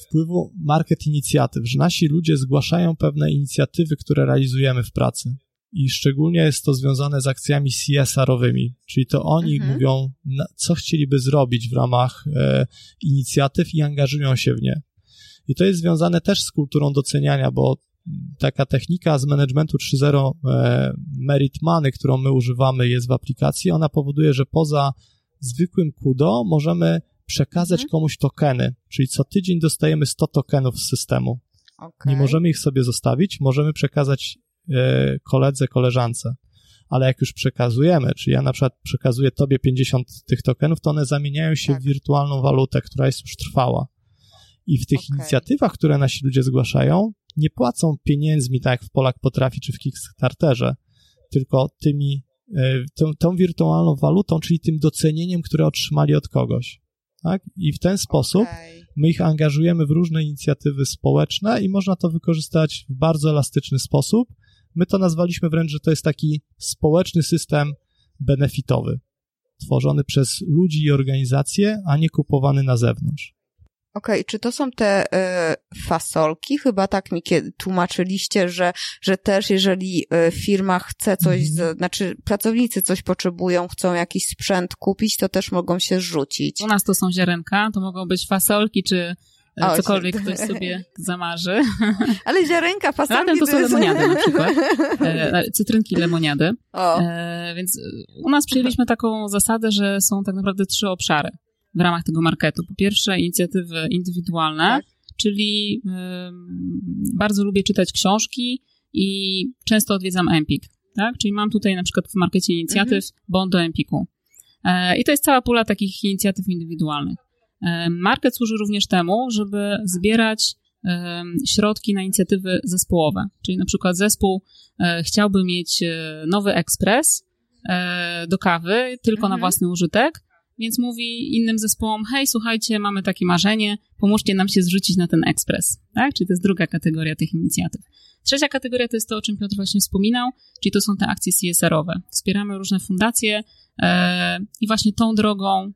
wpływu market inicjatyw, że nasi ludzie zgłaszają pewne inicjatywy, które realizujemy w pracy. i szczególnie jest to związane z akcjami CSR-owymi, czyli to oni mhm. mówią, co chcieliby zrobić w ramach e, inicjatyw i angażują się w nie. I to jest związane też z kulturą doceniania, bo taka technika z managementu 3.0 e, Merit Money, którą my używamy, jest w aplikacji, ona powoduje, że poza zwykłym kudo możemy przekazać mhm. komuś tokeny, czyli co tydzień dostajemy 100 tokenów z systemu. Okay. Nie możemy ich sobie zostawić, możemy przekazać e, koledze, koleżance. Ale jak już przekazujemy, czyli ja na przykład przekazuję tobie 50 tych tokenów, to one zamieniają się tak. w wirtualną walutę, która jest już trwała. I w tych okay. inicjatywach, które nasi ludzie zgłaszają, nie płacą pieniędzmi, tak jak w Polak potrafi, czy w Kickstarterze, tylko tymi, e, tą, tą wirtualną walutą, czyli tym docenieniem, które otrzymali od kogoś. Tak? I w ten sposób okay. my ich angażujemy w różne inicjatywy społeczne i można to wykorzystać w bardzo elastyczny sposób. My to nazwaliśmy wręcz, że to jest taki społeczny system benefitowy, tworzony przez ludzi i organizacje, a nie kupowany na zewnątrz. Okej, okay, czy to są te y, fasolki? Chyba tak mi tłumaczyliście, że, że też jeżeli y, firma chce coś, mm. z, znaczy pracownicy coś potrzebują, chcą jakiś sprzęt kupić, to też mogą się rzucić. U nas to są ziarenka, to mogą być fasolki, czy o, cokolwiek się... ktoś sobie zamarzy. Ale ziarenka, fasolki... Latem to są lemoniady na przykład. E, cytrynki lemoniady. O. E, więc u nas przyjęliśmy taką zasadę, że są tak naprawdę trzy obszary w ramach tego marketu. Po pierwsze, inicjatywy indywidualne, tak. czyli y, bardzo lubię czytać książki i często odwiedzam Empik. Tak? Czyli mam tutaj na przykład w markecie inicjatyw mhm. Bond do Empiku. E, I to jest cała pula takich inicjatyw indywidualnych. E, market służy również temu, żeby zbierać e, środki na inicjatywy zespołowe. Czyli na przykład zespół e, chciałby mieć e, nowy ekspres e, do kawy tylko mhm. na własny użytek, więc mówi innym zespołom, hej, słuchajcie, mamy takie marzenie, pomóżcie nam się zrzucić na ten ekspres, tak? Czyli to jest druga kategoria tych inicjatyw. Trzecia kategoria to jest to, o czym Piotr właśnie wspominał, czyli to są te akcje CSR-owe. Wspieramy różne fundacje e, i właśnie tą drogą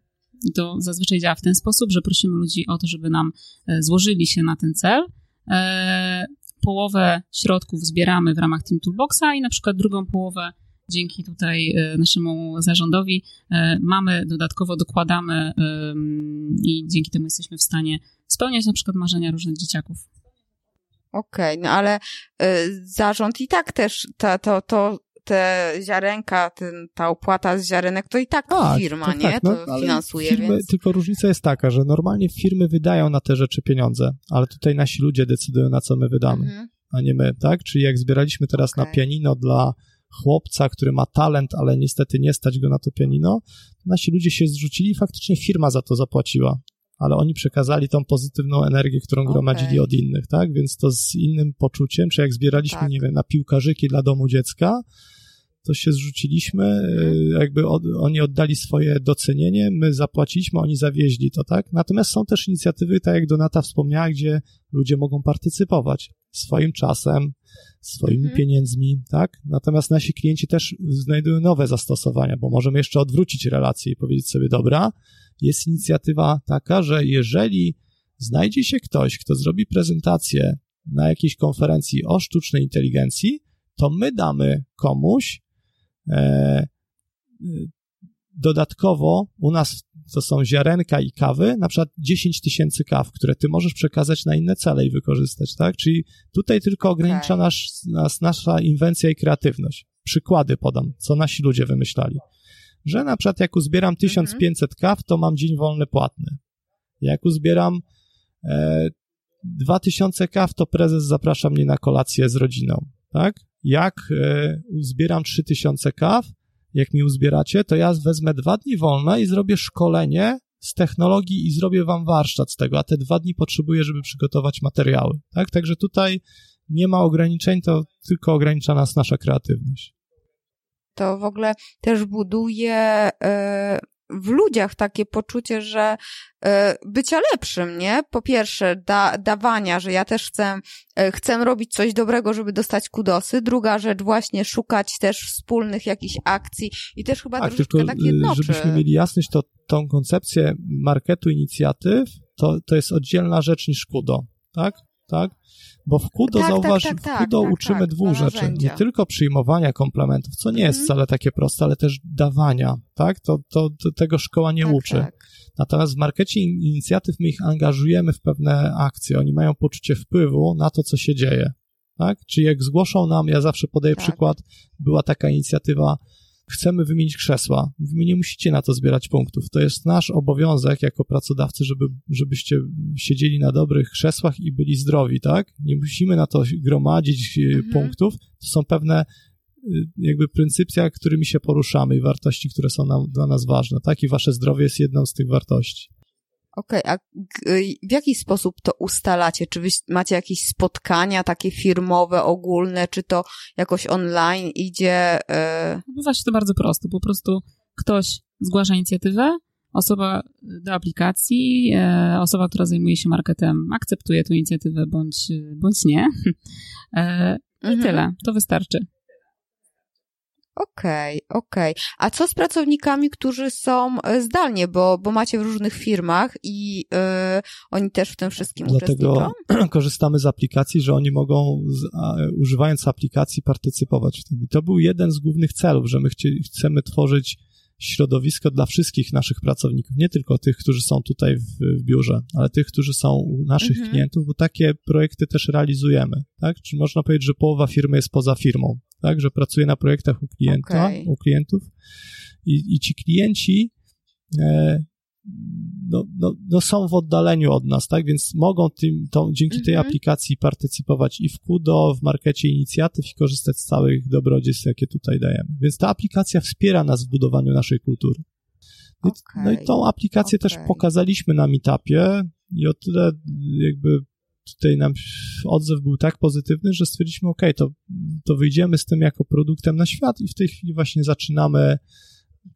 to zazwyczaj działa w ten sposób, że prosimy ludzi o to, żeby nam e, złożyli się na ten cel. E, połowę środków zbieramy w ramach Team Toolboxa i na przykład drugą połowę dzięki tutaj e, naszemu zarządowi e, mamy, dodatkowo dokładamy i dzięki temu jesteśmy w stanie spełniać na przykład marzenia różnych dzieciaków. Okej, okay, no ale zarząd i tak też to, to, to te ziarenka, ten, ta opłata z ziarenek, to i tak, tak firma, tak, nie? Tak, no, to finansuje, firmy, więc... Tylko różnica jest taka, że normalnie firmy wydają na te rzeczy pieniądze, ale tutaj nasi ludzie decydują, na co my wydamy, mhm. a nie my, tak? Czyli jak zbieraliśmy teraz okay. na pianino dla chłopca, który ma talent, ale niestety nie stać go na to pianino, nasi ludzie się zrzucili i faktycznie firma za to zapłaciła. Ale oni przekazali tą pozytywną energię, którą okay. gromadzili od innych, tak? Więc to z innym poczuciem, czy jak zbieraliśmy, tak. nie wiem, na piłkarzyki dla domu dziecka, to się zrzuciliśmy, mhm. jakby od, oni oddali swoje docenienie, my zapłaciliśmy, oni zawieźli to, tak? Natomiast są też inicjatywy, tak jak Donata wspomniała, gdzie ludzie mogą partycypować swoim czasem, swoimi mhm. pieniędzmi, tak? Natomiast nasi klienci też znajdują nowe zastosowania, bo możemy jeszcze odwrócić relacje i powiedzieć sobie, dobra, jest inicjatywa taka, że jeżeli znajdzie się ktoś, kto zrobi prezentację na jakiejś konferencji o sztucznej inteligencji, to my damy komuś e, dodatkowo u nas to są ziarenka i kawy, na przykład 10 tysięcy kaw, które ty możesz przekazać na inne cele i wykorzystać, tak? Czyli tutaj tylko ogranicza tak. nas, nas nasza inwencja i kreatywność. Przykłady podam, co nasi ludzie wymyślali. Że na przykład jak uzbieram 1500 mhm. kaw, to mam dzień wolny płatny. Jak uzbieram e, 2000 kaw, to prezes zaprasza mnie na kolację z rodziną, tak? Jak e, uzbieram 3000 kaw, jak mi uzbieracie, to ja wezmę dwa dni wolne i zrobię szkolenie z technologii i zrobię wam warsztat z tego, a te dwa dni potrzebuję, żeby przygotować materiały. Tak? Także tutaj nie ma ograniczeń, to tylko ogranicza nas nasza kreatywność. To w ogóle też buduje y, w ludziach takie poczucie, że e, bycia lepszym, nie? Po pierwsze, da, dawania, że ja też chcę, e, chcę robić coś dobrego, żeby dostać kudosy. Druga rzecz, właśnie szukać też wspólnych jakichś akcji i też chyba tak, troszeczkę tylko, tak jednoczy. Żebyśmy mieli jasność, to tą koncepcję marketu inicjatyw to, to jest oddzielna rzecz niż kudo, tak? Tak? Bo w KUDO, tak, zauważ, tak, tak, w KUDO tak, uczymy tak, dwóch rzeczy. Nie tylko przyjmowania komplementów, co nie jest Mhm. wcale takie proste, ale też dawania, tak? To, to, to tego szkoła nie tak, uczy. Tak. Natomiast w markecie in- inicjatyw my ich angażujemy w pewne akcje. Oni mają poczucie wpływu na to, co się dzieje. Tak? Czyli jak zgłoszą nam, ja zawsze podaję Tak. przykład, była taka inicjatywa, chcemy wymienić krzesła. Mówimy, nie musicie na to zbierać punktów. To jest nasz obowiązek jako pracodawcy, żeby, żebyście siedzieli na dobrych krzesłach i byli zdrowi, tak? Nie musimy na to gromadzić e, Mhm. punktów. To są pewne y, jakby pryncypia, którymi się poruszamy i wartości, które są nam, dla nas ważne, tak? I wasze zdrowie jest jedną z tych wartości. Okej, a g- w jaki sposób to ustalacie? Czy wy macie jakieś spotkania takie firmowe, ogólne, czy to jakoś online idzie? e, Bywa się to bardzo prosto. Po prostu ktoś zgłasza inicjatywę, osoba do aplikacji, e, osoba, która zajmuje się marketem, akceptuje tę inicjatywę bądź, bądź nie. E, I mhm. tyle. To wystarczy. Okej, okej. A co z pracownikami, którzy są e, zdalnie, bo, bo macie w różnych firmach i e, oni też w tym wszystkim Dlatego uczestniczą? korzystamy z aplikacji, że oni mogą, z, a, używając aplikacji, partycypować w tym. I to był jeden z głównych celów, że my chcie, chcemy tworzyć środowisko dla wszystkich naszych pracowników, nie tylko tych, którzy są tutaj w, biurze, ale tych, którzy są u naszych Mhm. klientów, bo takie projekty też realizujemy, tak? Czy można powiedzieć, że połowa firmy jest poza firmą, tak? Że pracuje na projektach u klienta, Okej. u klientów i, i ci klienci e, no, no, no są w oddaleniu od nas, tak? Więc mogą tym, tą, dzięki tej Mhm. aplikacji partycypować i w KUDO, w markecie inicjatyw i korzystać z całych dobrodziejstw, jakie tutaj dajemy. Więc ta aplikacja wspiera nas w budowaniu naszej kultury. No i- No i tą aplikację też Okej. pokazaliśmy na meetupie i o tyle jakby tutaj nam odzew był tak pozytywny, że stwierdziliśmy, ok, to, to wyjdziemy z tym jako produktem na świat i w tej chwili właśnie zaczynamy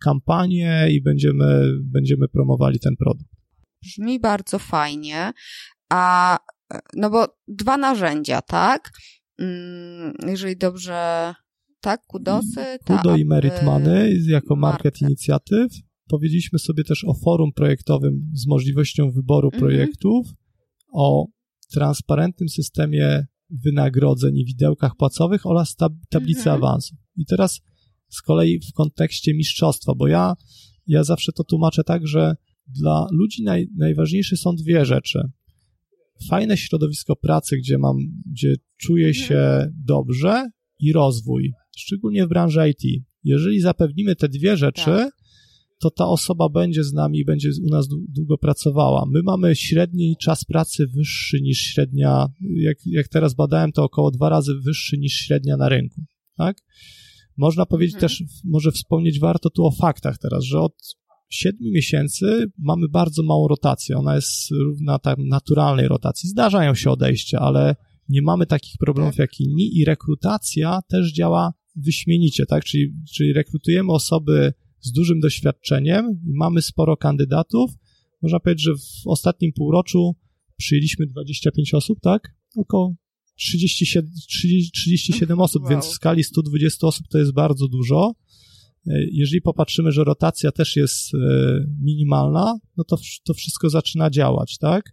kampanię i będziemy, będziemy promowali ten produkt. Brzmi bardzo fajnie. A no bo dwa narzędzia, tak? Mm, Jeżeli dobrze. Tak, kudosy. ta Kudo i app- Merit Money jako Market. market inicjatyw. Powiedzieliśmy sobie też o forum projektowym z możliwością wyboru Mhm. projektów, o transparentnym systemie wynagrodzeń i widełkach płacowych oraz tab tablicy Mhm. awansów. I teraz z kolei w kontekście mistrzostwa, bo ja, ja zawsze to tłumaczę tak, że dla ludzi naj, najważniejsze są dwie rzeczy. Fajne środowisko pracy, gdzie mam, gdzie czuję Mhm. się dobrze i rozwój, szczególnie w branży IT. Jeżeli zapewnimy te dwie rzeczy, Tak. to ta osoba będzie z nami i będzie u nas dłu- długo pracowała. My mamy średni czas pracy wyższy niż średnia, jak, jak teraz badałem, to około dwa razy wyższy niż średnia na rynku, tak? Można powiedzieć Mhm. też, może wspomnieć warto tu o faktach teraz, że od siedmiu miesięcy mamy bardzo małą rotację. Ona jest równa tak naturalnej rotacji. Zdarzają się odejścia, ale nie mamy takich problemów Tak. jak inni i rekrutacja też działa wyśmienicie, tak? Czyli, czyli rekrutujemy osoby z dużym doświadczeniem i mamy sporo kandydatów. Można powiedzieć, że w ostatnim półroczu przyjęliśmy 25 osób, tak? Około 37, 30, 37 osób, Wow. więc w skali 120 osób to jest bardzo dużo. E, Jeżeli popatrzymy, że rotacja też jest e, minimalna, no to, to wszystko zaczyna działać, tak?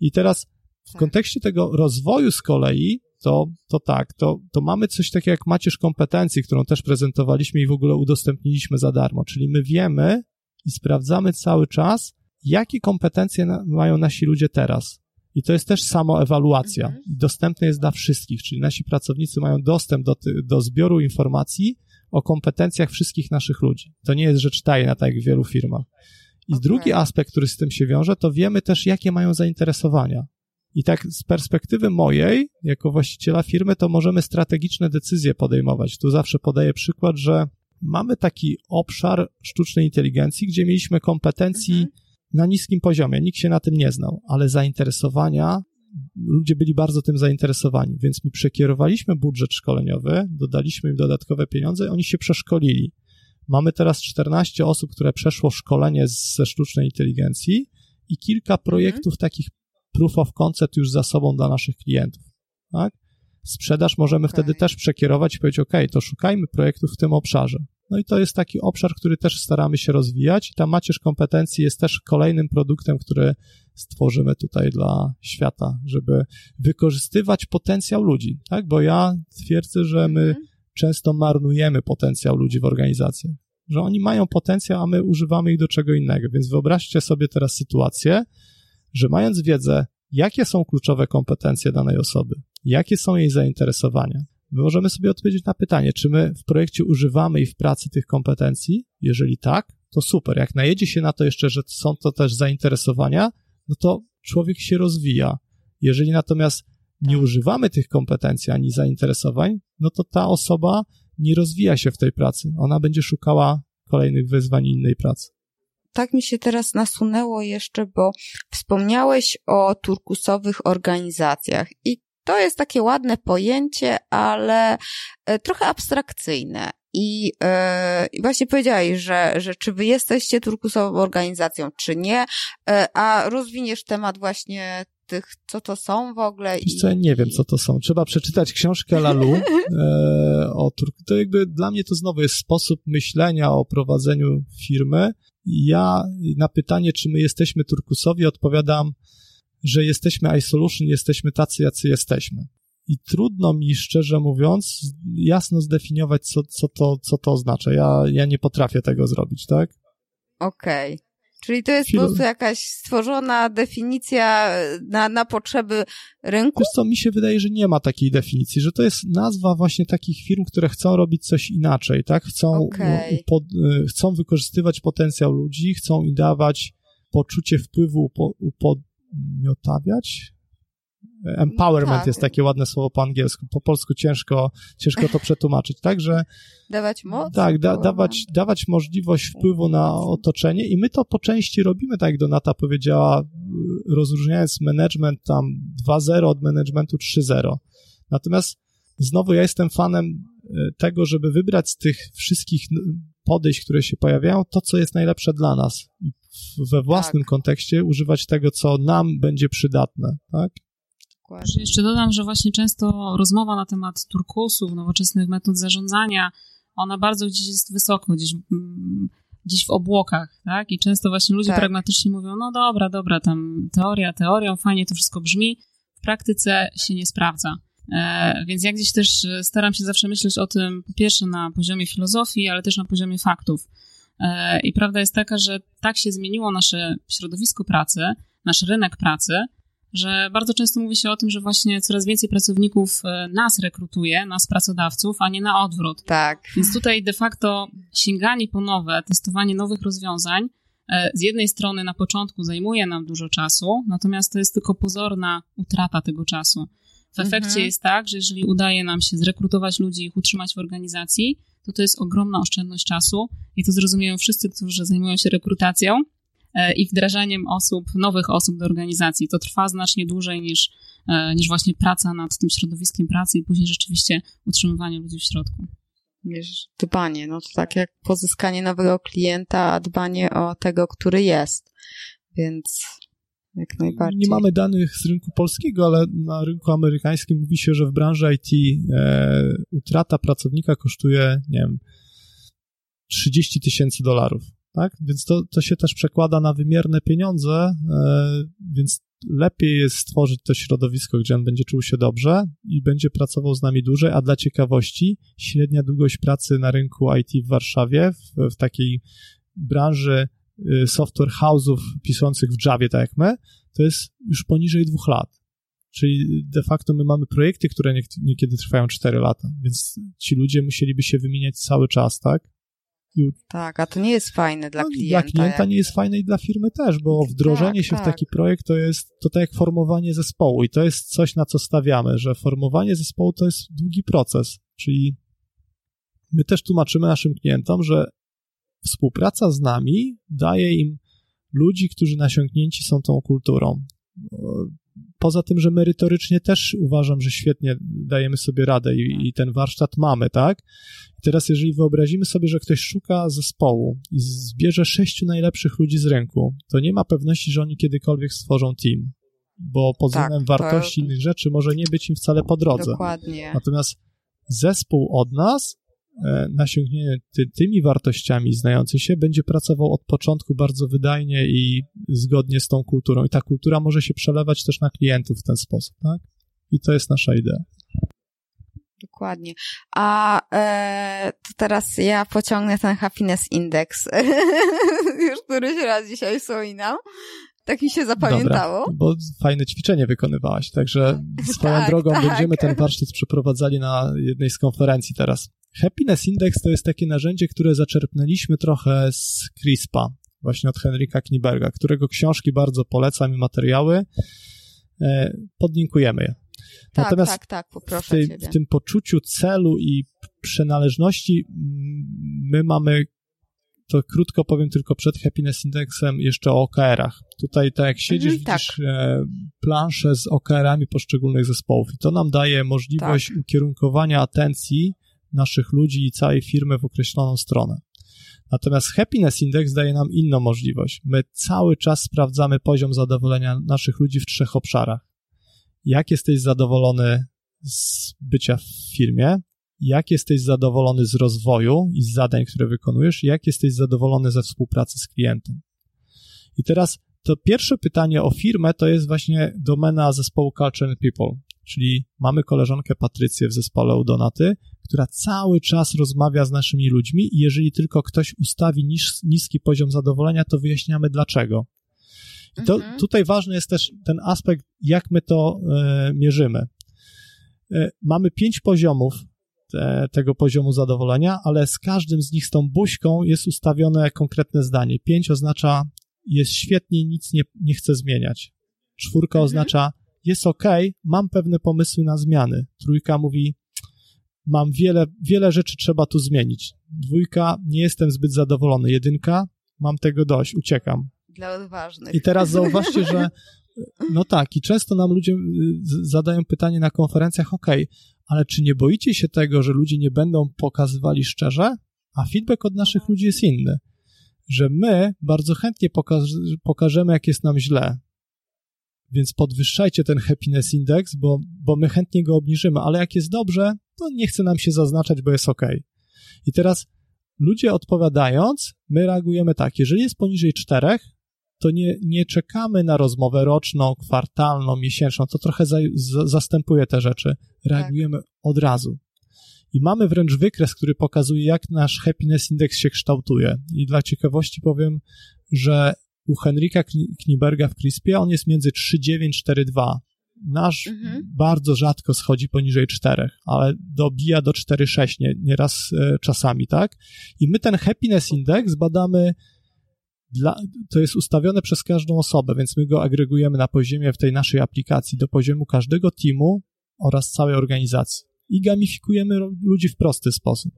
I teraz w Tak. kontekście tego rozwoju z kolei, to, to tak, to, to mamy coś takiego jak macierz kompetencji, którą też prezentowaliśmy i w ogóle udostępniliśmy za darmo, czyli my wiemy i sprawdzamy cały czas, jakie kompetencje mają nasi ludzie teraz. I to jest też samoewaluacja. Mhm. I dostępne jest dla wszystkich, czyli nasi pracownicy mają dostęp do, do zbioru informacji o kompetencjach wszystkich naszych ludzi. To nie jest rzecz tajna, tak jak w wielu firmach. I Okej. drugi aspekt, który z tym się wiąże, to wiemy też, jakie mają zainteresowania. I tak z perspektywy mojej, jako właściciela firmy, to możemy strategiczne decyzje podejmować. Tu zawsze podaję przykład, że mamy taki obszar sztucznej inteligencji, gdzie mieliśmy kompetencji Mhm. Na niskim poziomie. Nikt się na tym nie znał, ale zainteresowania, ludzie byli bardzo tym zainteresowani, więc my przekierowaliśmy budżet szkoleniowy, dodaliśmy im dodatkowe pieniądze i oni się przeszkolili. Mamy teraz 14 osób, które przeszło szkolenie ze sztucznej inteligencji i kilka projektów takich proof of concept już za sobą dla naszych klientów. Tak? Sprzedaż możemy Okej. wtedy też przekierować i powiedzieć, OK, to szukajmy projektów w tym obszarze. No i to jest taki obszar, który też staramy się rozwijać. I ta macierz kompetencji jest też kolejnym produktem, który stworzymy tutaj dla świata, żeby wykorzystywać potencjał ludzi, tak? Bo ja twierdzę, że my mhm. często marnujemy potencjał ludzi w organizacjach, że oni mają potencjał, a my używamy ich do czego innego. Więc wyobraźcie sobie teraz sytuację, że mając wiedzę, jakie są kluczowe kompetencje danej osoby, jakie są jej zainteresowania, my możemy sobie odpowiedzieć na pytanie, czy my w projekcie używamy i w pracy tych kompetencji. Jeżeli tak, to super. Jak najedzie się na to jeszcze, że są to też zainteresowania, no to człowiek się rozwija. Jeżeli natomiast nie tak. używamy tych kompetencji ani zainteresowań, no to ta osoba nie rozwija się w tej pracy. Ona będzie szukała kolejnych wyzwań innej pracy. Tak mi się teraz nasunęło jeszcze, bo wspomniałeś o turkusowych organizacjach i to jest takie ładne pojęcie, ale e, trochę abstrakcyjne. I yy, właśnie powiedziałeś, że, że czy wy jesteście turkusową organizacją, czy nie, yy, a rozwiniesz temat właśnie tych, co to są w ogóle. Wiesz co, ja nie wiem, co to są. Trzeba przeczytać książkę Lalu e, o Turku. To jakby dla mnie to znowu jest sposób myślenia o prowadzeniu firmy. Ja na pytanie, czy my jesteśmy turkusowi, odpowiadam, że jesteśmy iSolution, jesteśmy tacy, jacy jesteśmy. I trudno mi, szczerze mówiąc, jasno zdefiniować, co, co, to, co to oznacza. Ja, ja nie potrafię tego zrobić, tak? Okej. Okay. Czyli to jest po prostu jakaś stworzona definicja na, na potrzeby rynku? Wiesz co, mi się wydaje, że nie ma takiej definicji, że to jest nazwa właśnie takich firm, które chcą robić coś inaczej, tak? Chcą, okay. upod, y, chcą wykorzystywać potencjał ludzi, chcą im dawać poczucie wpływu, upodmiotawiać, Empowerment tak. jest takie ładne słowo po angielsku. Po polsku ciężko, ciężko to przetłumaczyć, tak, że... Dawać moc? Tak, da, dawać, dawać możliwość wpływu na otoczenie i my to po części robimy, tak jak Donata powiedziała, rozróżniając management tam 2.0 od managementu 3.0. Natomiast znowu ja jestem fanem e, tego, żeby wybrać z tych wszystkich podejść, które się pojawiają, to, co jest najlepsze dla nas. I we własnym tak. kontekście używać tego, co nam będzie przydatne, tak? Dokładnie. Jeszcze dodam, że właśnie często rozmowa na temat turkusów, nowoczesnych metod zarządzania, ona bardzo gdzieś jest wysoko, gdzieś, mm, gdzieś w obłokach, tak? I często właśnie ludzie tak. pragmatycznie mówią, no dobra, dobra, tam teoria teorią, fajnie to wszystko brzmi, w praktyce się nie sprawdza. E, więc ja gdzieś też staram się zawsze myśleć o tym, po pierwsze na poziomie filozofii, ale też na poziomie faktów. E, I prawda jest taka, że tak się zmieniło nasze środowisko pracy, nasz rynek pracy, że bardzo często mówi się o tym, że właśnie coraz więcej pracowników e, nas rekrutuje, nas pracodawców, a nie na odwrót. Tak. Więc tutaj de facto sięganie po nowe, testowanie nowych rozwiązań e, z jednej strony na początku zajmuje nam dużo czasu, natomiast to jest tylko pozorna utrata tego czasu. W efekcie mhm. jest tak, że jeżeli udaje nam się zrekrutować ludzi i ich utrzymać w organizacji, to to jest ogromna oszczędność czasu i to zrozumieją wszyscy, którzy zajmują się rekrutacją, E, i wdrażaniem osób, nowych osób do organizacji. To trwa znacznie dłużej niż, e, niż właśnie praca nad tym środowiskiem pracy i później rzeczywiście utrzymywanie ludzi w środku. Wiesz, dbanie, no to tak jak pozyskanie nowego klienta, a dbanie o tego, który jest. Więc jak najbardziej. Nie mamy danych z rynku polskiego, ale na rynku amerykańskim mówi się, że w branży IT e, utrata pracownika kosztuje, nie wiem, 30 tysięcy dolarów tak? Więc to, to się też przekłada na wymierne pieniądze, e, więc lepiej jest stworzyć to środowisko, gdzie on będzie czuł się dobrze i będzie pracował z nami dłużej, a dla ciekawości średnia długość pracy na rynku IT w Warszawie, w, w takiej branży software house'ów piszących w Javie, tak jak my, to jest już poniżej dwóch lat. Czyli de facto my mamy projekty, które niekiedy trwają 4 lata, więc ci ludzie musieliby się wymieniać cały czas, tak? Tak, a to nie jest fajne dla no, klienta. Dla klienta jak... nie jest fajne i dla firmy też, bo wdrożenie tak, się tak. w taki projekt to jest to tak jak formowanie zespołu i to jest coś, na co stawiamy, że formowanie zespołu to jest długi proces, czyli my też tłumaczymy naszym klientom, że współpraca z nami daje im ludzi, którzy nasiągnięci są tą kulturą. Poza tym, że merytorycznie też uważam, że świetnie dajemy sobie radę i, i ten warsztat mamy, tak? Teraz, jeżeli wyobrazimy sobie, że ktoś szuka zespołu i zbierze sześciu najlepszych ludzi z rynku, to nie ma pewności, że oni kiedykolwiek stworzą team, bo pod tak, względem wartości to... innych rzeczy może nie być im wcale po drodze. Dokładnie. Natomiast zespół od nas nasiągnięty ty, tymi wartościami znający się będzie pracował od początku bardzo wydajnie i zgodnie z tą kulturą. I ta kultura może się przelewać też na klientów w ten sposób, tak? I to jest nasza idea. Dokładnie. A e, to teraz ja pociągnę ten happiness index. Już któryś raz dzisiaj wspominam. Tak mi się zapamiętało. Dobra, bo fajne ćwiczenie wykonywałaś, także swoją tak, drogą tak. będziemy ten warsztat przeprowadzali na jednej z konferencji teraz. Happiness Index to jest takie narzędzie, które zaczerpnęliśmy trochę z CRISPA, właśnie od Henryka Kniberga, którego książki bardzo polecam i materiały. E, podlinkujemy je. Tak, Natomiast tak, tak, w, tej, w tym poczuciu celu i przynależności my mamy to krótko powiem tylko przed Happiness Indexem jeszcze o OKR-ach. Tutaj tak jak siedzisz, mhm, widzisz tak. E, planszę z OKR-ami poszczególnych zespołów i to nam daje możliwość tak. ukierunkowania atencji naszych ludzi i całej firmy w określoną stronę. Natomiast Happiness Index daje nam inną możliwość. My cały czas sprawdzamy poziom zadowolenia naszych ludzi w trzech obszarach. Jak jesteś zadowolony z bycia w firmie, jak jesteś zadowolony z rozwoju i z zadań, które wykonujesz, jak jesteś zadowolony ze współpracy z klientem. I teraz to pierwsze pytanie o firmę to jest właśnie domena zespołu Culture and People, czyli mamy koleżankę Patrycję w zespole u Donaty, która cały czas rozmawia z naszymi ludźmi i jeżeli tylko ktoś ustawi nis niski poziom zadowolenia, to wyjaśniamy dlaczego. I to, mhm. tutaj ważny jest też ten aspekt, jak my to e, mierzymy. E, mamy pięć poziomów te, tego poziomu zadowolenia, ale z każdym z nich, z tą buźką jest ustawione konkretne zdanie. Pięć oznacza jest świetnie, nic nie, nie chcę zmieniać. Czwórka mhm. oznacza jest ok, mam pewne pomysły na zmiany. Trójka mówi mam wiele, wiele rzeczy trzeba tu zmienić. Dwójka, nie jestem zbyt zadowolony. Jedynka, mam tego dość, uciekam. Dla odważnych. I teraz zauważcie, że no tak, i często nam ludzie y, zadają pytanie na konferencjach, ok, ale czy nie boicie się tego, że ludzie nie będą pokazywali szczerze? A feedback od naszych ludzi jest inny, że my bardzo chętnie pokażemy, jak jest nam źle. Więc podwyższajcie ten happiness index, bo, bo my chętnie go obniżymy, ale jak jest dobrze, to nie chce nam się zaznaczać, bo jest ok. I teraz ludzie odpowiadając, my reagujemy tak, jeżeli jest poniżej czterech, to nie, nie czekamy na rozmowę roczną, kwartalną, miesięczną, to trochę za, za, zastępuje te rzeczy. Reagujemy tak. od razu. I mamy wręcz wykres, który pokazuje, jak nasz happiness index się kształtuje. I dla ciekawości powiem, że u Henryka Kniberga w CRISPie on jest między 3,9 4,2. Nasz mhm. bardzo rzadko schodzi poniżej 4, ale dobija do 4,6 nie, nieraz e, czasami, tak? I my ten happiness index badamy dla, to jest ustawione przez każdą osobę, więc my go agregujemy na poziomie w tej naszej aplikacji do poziomu każdego teamu oraz całej organizacji. I gamifikujemy ludzi w prosty sposób.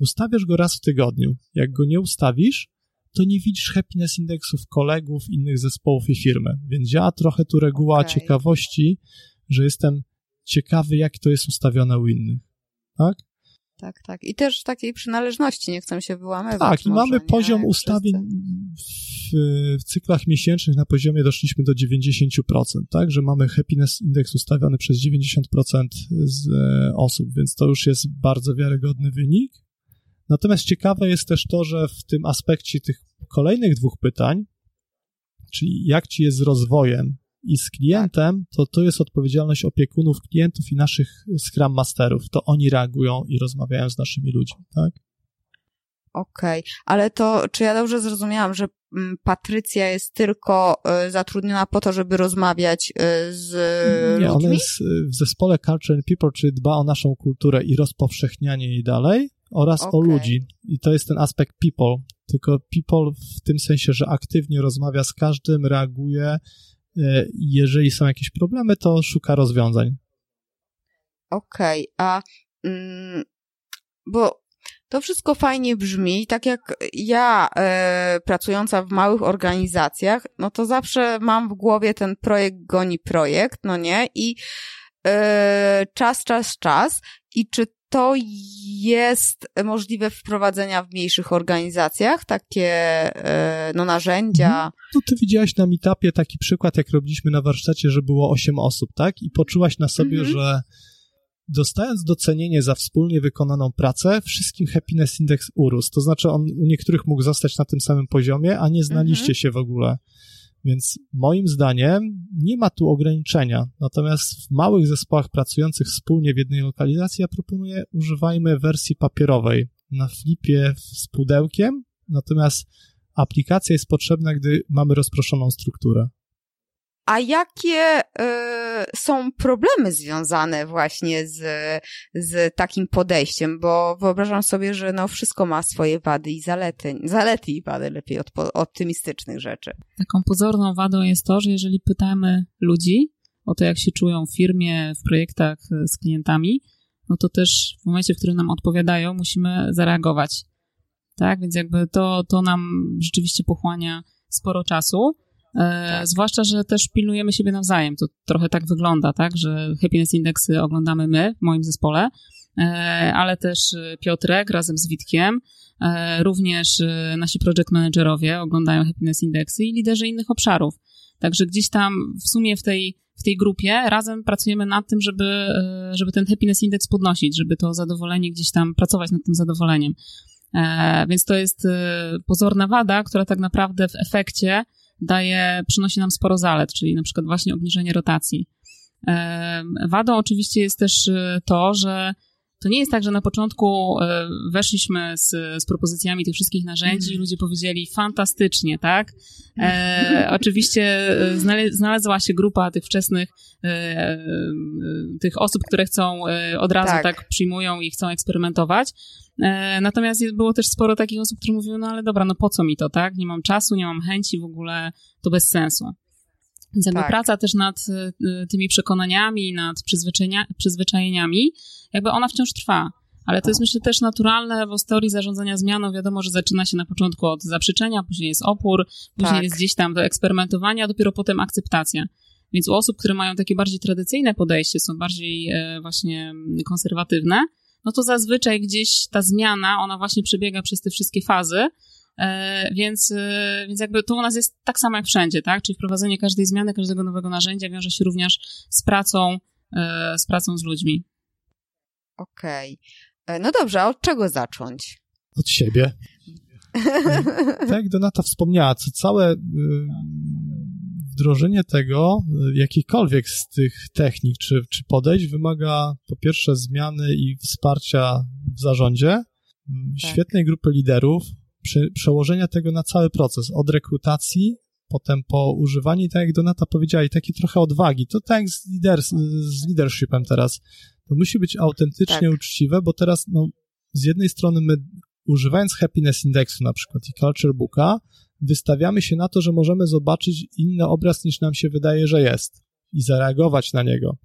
Ustawiasz go raz w tygodniu. Jak go nie ustawisz, to nie widzisz happiness indeksów kolegów, innych zespołów i firmy. Więc działa trochę tu reguła okay. ciekawości, że jestem ciekawy, jak to jest ustawione u innych. Tak? tak, tak. I też takiej przynależności nie chcę się wyłamywać. Tak, i mamy poziom ustawień w, w, cyklach miesięcznych na poziomie doszliśmy do 90%, tak, że mamy happiness index ustawiony przez 90% z e, osób, więc to już jest bardzo wiarygodny wynik. Natomiast ciekawe jest też to, że w tym aspekcie tych kolejnych dwóch pytań, czyli jak ci jest z rozwojem i z klientem, to to jest odpowiedzialność opiekunów klientów i naszych Scrum Masterów. To oni reagują i rozmawiają z naszymi ludźmi, tak? Okej, okay. ale to czy ja dobrze zrozumiałam, że mm, Patrycja jest tylko y, zatrudniona po to, żeby rozmawiać y, z Nie, ludźmi? ona jest w zespole Culture and People, czyli dba o naszą kulturę i rozpowszechnianie jej dalej oraz okay. o ludzi. I to jest ten aspekt people. Tylko people w tym sensie, że aktywnie rozmawia z każdym, reaguje, E, jeżeli są jakieś problemy, to szuka rozwiązań. Okej, okay, a mm, bo to wszystko fajnie brzmi, tak jak ja e, pracująca w małych organizacjach, no to zawsze mam w głowie ten projekt goni projekt, no nie? I e, czas, czas, czas. I czy to jest możliwe wprowadzenia w mniejszych organizacjach, takie e, no, narzędzia. Mhm. No ty widziałaś na meetupie taki przykład, jak robiliśmy na warsztacie, że było osiem osób, tak? I poczułaś na sobie, mhm. że dostając docenienie za wspólnie wykonaną pracę, wszystkim happiness index urósł. To znaczy on u niektórych mógł zostać na tym samym poziomie, a nie znaliście mhm. się w ogóle. Więc moim zdaniem nie ma tu ograniczenia. Natomiast w małych zespołach pracujących wspólnie w jednej lokalizacji ja proponuję używajmy wersji papierowej na flipie z pudełkiem, natomiast aplikacja jest potrzebna, gdy mamy rozproszoną strukturę. A jakie y, są problemy związane właśnie z, z takim podejściem? Bo wyobrażam sobie, że no wszystko ma swoje wady i zalety. Zalety i wady lepiej od optymistycznych rzeczy. Taką pozorną wadą jest to, że jeżeli pytamy ludzi o to, jak się czują w firmie, w projektach z klientami, no to też w momencie, w którym nam odpowiadają, musimy zareagować. Tak, więc jakby to, to nam rzeczywiście pochłania sporo czasu. E, tak. Zwłaszcza, że też pilnujemy siebie nawzajem. To trochę tak wygląda, tak, że happiness indeksy oglądamy my w moim zespole, e, ale też Piotrek razem z Witkiem, e, również nasi project managerowie oglądają happiness indeksy i liderzy innych obszarów. Także gdzieś tam w sumie w tej, w tej grupie razem pracujemy nad tym, żeby, żeby ten happiness index podnosić, żeby to zadowolenie gdzieś tam pracować nad tym zadowoleniem. Więc to jest pozorna wada, która tak naprawdę w efekcie daje, przynosi nam sporo zalet, czyli na przykład właśnie obniżenie rotacji. Wadą oczywiście jest też y, to, że to nie jest tak, że na początku y, weszliśmy z, z propozycjami tych wszystkich narzędzi i ludzie powiedzieli fantastycznie, tak? E, oczywiście y, znalazła się grupa tych wczesnych, e, tych osób, które chcą od razu tak. tak przyjmują i chcą eksperymentować. E, natomiast było też sporo takich osób, które mówiły, no ale dobra, no po co mi to, tak? Nie mam czasu, nie mam chęci, w ogóle to bez sensu. Więc jakby tak. praca też nad e, tymi przekonaniami, nad przyzwyczajeniami, jakby ona wciąż trwa. Ale to jest myślę też naturalne, bo z teorii zarządzania zmianą wiadomo, że zaczyna się na początku od zaprzeczenia, później jest opór, później tak. jest gdzieś tam do eksperymentowania, a dopiero potem akceptacja. Więc u osób, które mają takie bardziej tradycyjne podejście, są bardziej e, właśnie konserwatywne, no to zazwyczaj gdzieś ta zmiana, ona właśnie przebiega przez te wszystkie fazy, e, więc, e, więc jakby to u nas jest tak samo jak wszędzie, tak? Czyli wprowadzenie każdej zmiany, każdego nowego narzędzia wiąże się również z pracą, e, z pracą z ludźmi. Okej. Okay. No dobrze, a od czego zacząć? Od siebie. tak jak Donata wspomniała, co całe wdrożenie tego, jakikolwiek z tych technik czy, czy podejść, wymaga po pierwsze zmiany i wsparcia w zarządzie, tak. świetnej grupy liderów, przy, przełożenia tego na cały proces, od rekrutacji, potem po używanie, tak jak Donata powiedziała, i takiej trochę odwagi. To tak jak z, lider, z leadershipem teraz. To musi być autentycznie tak. uczciwe, bo teraz no, z jednej strony my używając happiness indexu na przykład i culture booka, wystawiamy się na to, że możemy zobaczyć inny obraz niż nam się wydaje, że jest i zareagować na niego.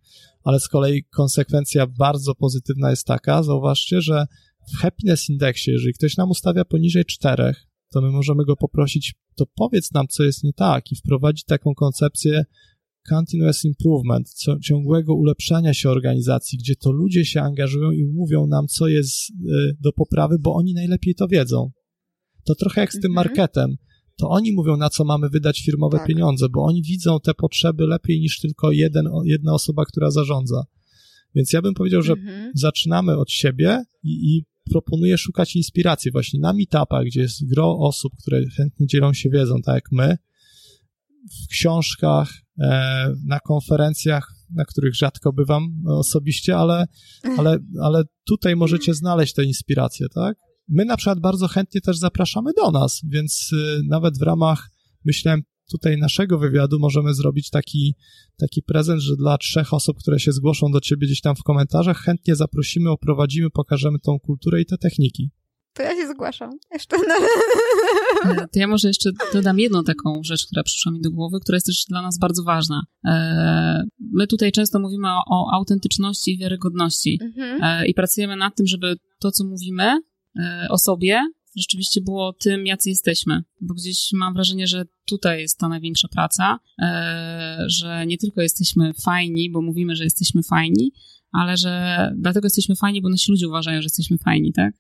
Ale z kolei konsekwencja bardzo pozytywna jest taka, zauważcie, że w happiness indeksie, jeżeli ktoś nam ustawia poniżej czterech, to my możemy go poprosić, to powiedz nam, co jest nie tak i wprowadzić taką koncepcję continuous improvement, ciągłego ulepszania się organizacji, gdzie to ludzie się angażują i mówią nam, co jest y, do poprawy, bo oni najlepiej to wiedzą. To trochę jak z tym mhm. marketem to oni mówią, na co mamy wydać firmowe tak. pieniądze, bo oni widzą te potrzeby lepiej niż tylko jeden, jedna osoba, która zarządza. Więc ja bym powiedział, że mhm. zaczynamy od siebie i, i proponuję szukać inspiracji właśnie na meetupach, gdzie jest gro osób, które chętnie dzielą się wiedzą, tak jak my, w książkach, e, na konferencjach, na których rzadko bywam osobiście, ale, ale, ale tutaj możecie znaleźć te inspiracje, tak? My na przykład bardzo chętnie też zapraszamy do nas, więc y, nawet w ramach, myślałem, tutaj naszego wywiadu możemy zrobić taki, taki prezent, że dla trzech osób, które się zgłoszą do ciebie gdzieś tam w komentarzach, chętnie zaprosimy, oprowadzimy, pokażemy tą kulturę i te techniki. To ja się zgłaszam. Jeszcze na... E, to ja może jeszcze dodam jedną taką rzecz, która przyszła mi do głowy, która jest też dla nas bardzo ważna. E, my tutaj często mówimy o, o autentyczności i wiarygodności mhm. E, i pracujemy nad tym, żeby to, co mówimy, o sobie rzeczywiście było tym, jacy jesteśmy. Bo gdzieś mam wrażenie, że tutaj jest ta największa praca, e, że nie tylko jesteśmy fajni, bo mówimy, że jesteśmy fajni, ale że dlatego jesteśmy fajni, bo nasi ludzie uważają, że jesteśmy fajni, tak?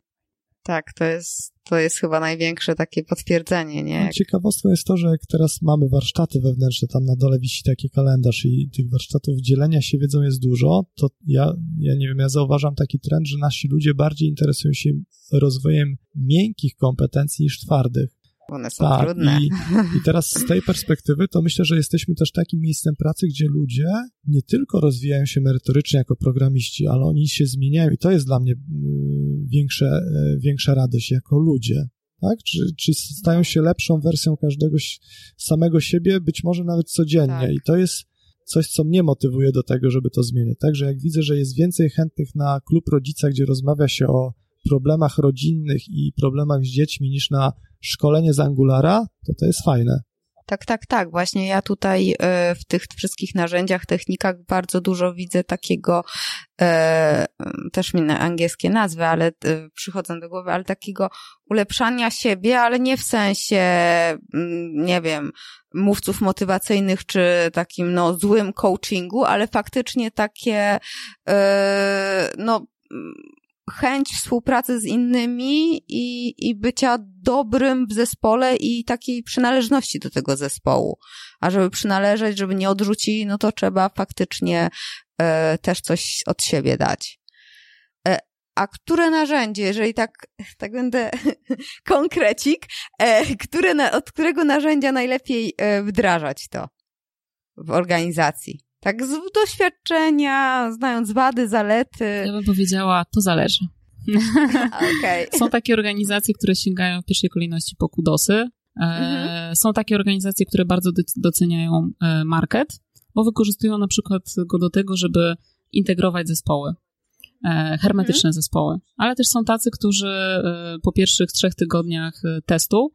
Tak, to jest, to jest chyba największe takie potwierdzenie, nie? No, ciekawostką jest to, że jak teraz mamy warsztaty wewnętrzne, tam na dole wisi taki kalendarz i tych warsztatów dzielenia się wiedzą jest dużo, to ja, ja nie wiem, ja zauważam taki trend, że nasi ludzie bardziej interesują się rozwojem miękkich kompetencji niż twardych. One są tak, trudne. I, I teraz z tej perspektywy to myślę, że jesteśmy też takim miejscem pracy, gdzie ludzie nie tylko rozwijają się merytorycznie jako programiści, ale oni się zmieniają i to jest dla mnie y, większe, y, większa radość jako ludzie. Tak? Czy, czy stają się lepszą wersją każdego samego siebie, być może nawet codziennie. Tak. I to jest coś, co mnie motywuje do tego, żeby to zmienić. Także jak widzę, że jest więcej chętnych na klub rodzica, gdzie rozmawia się o problemach rodzinnych i problemach z dziećmi niż na szkolenie z Angulara, to to jest fajne. Tak, tak, tak. Właśnie ja tutaj e, w tych wszystkich narzędziach, technikach bardzo dużo widzę takiego, e, też mi na angielskie nazwy, ale e, przychodzą do głowy, ale takiego ulepszania siebie, ale nie w sensie, mm, nie wiem, mówców motywacyjnych czy takim no złym coachingu, ale faktycznie takie, no chęć współpracy z innymi i, i bycia dobrym w zespole i takiej przynależności do tego zespołu. A żeby przynależeć, żeby nie odrzucić, no to trzeba faktycznie e, też coś od siebie dać. E, a które narzędzie, jeżeli tak, tak będę konkrecik, e, które, od którego narzędzia najlepiej e, wdrażać to w organizacji? Tak z doświadczenia, znając wady, zalety. Ja bym powiedziała, to zależy. Okay. Są takie organizacje, które sięgają w pierwszej kolejności po kudosy. E, mhm. Są takie organizacje, które bardzo doceniają e, market, bo wykorzystują na przykład go do tego, żeby integrować zespoły, e, hermetyczne mhm. zespoły. Ale też są tacy, którzy po pierwszych trzech tygodniach testu,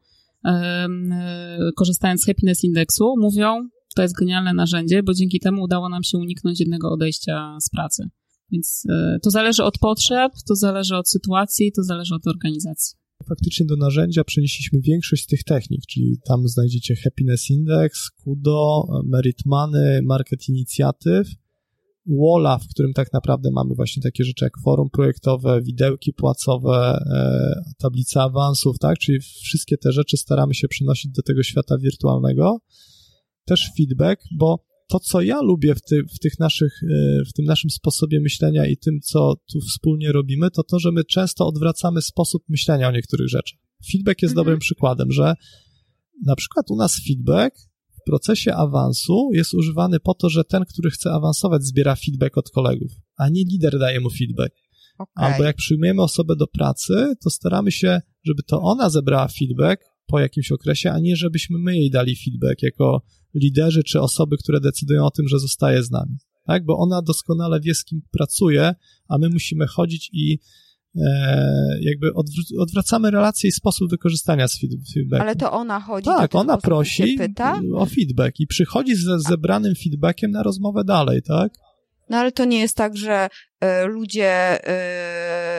korzystając z happiness indeksu, mówią, to jest genialne narzędzie, bo dzięki temu udało nam się uniknąć jednego odejścia z pracy. Więc e, to zależy od potrzeb, to zależy od sytuacji, to zależy od organizacji. Faktycznie do narzędzia przenieśliśmy większość z tych technik, czyli tam znajdziecie Happiness Index, Kudo, Merit Money, Market Inicjatyw, Walla, w którym tak naprawdę mamy właśnie takie rzeczy jak forum projektowe, widełki płacowe, e, tablica awansów, tak? Czyli wszystkie te rzeczy staramy się przenosić do tego świata wirtualnego też feedback, bo to, co ja lubię w, ty, w, tych naszych, e, w tym naszym sposobie myślenia i tym, co tu wspólnie robimy, to to, że my często odwracamy sposób myślenia o niektórych rzeczach. Feedback jest mhm. dobrym przykładem, że na przykład u nas feedback w procesie awansu jest używany po to, że ten, który chce awansować, zbiera feedback od kolegów, a nie lider daje mu feedback. Okay. Albo jak przyjmujemy osobę do pracy, to staramy się, żeby to ona zebrała feedback po jakimś okresie, a nie żebyśmy my jej dali feedback jako liderzy czy osoby, które decydują o tym, że zostaje z nami. Tak? Bo ona doskonale wie, z kim pracuje, a my musimy chodzić i e, jakby odwracamy relacje i sposób wykorzystania z feedbacku. Ale to ona chodzi Tak, ona prosi o feedback i przychodzi ze zebranym feedbackiem na rozmowę dalej, tak? No ale to nie jest tak, że y, ludzie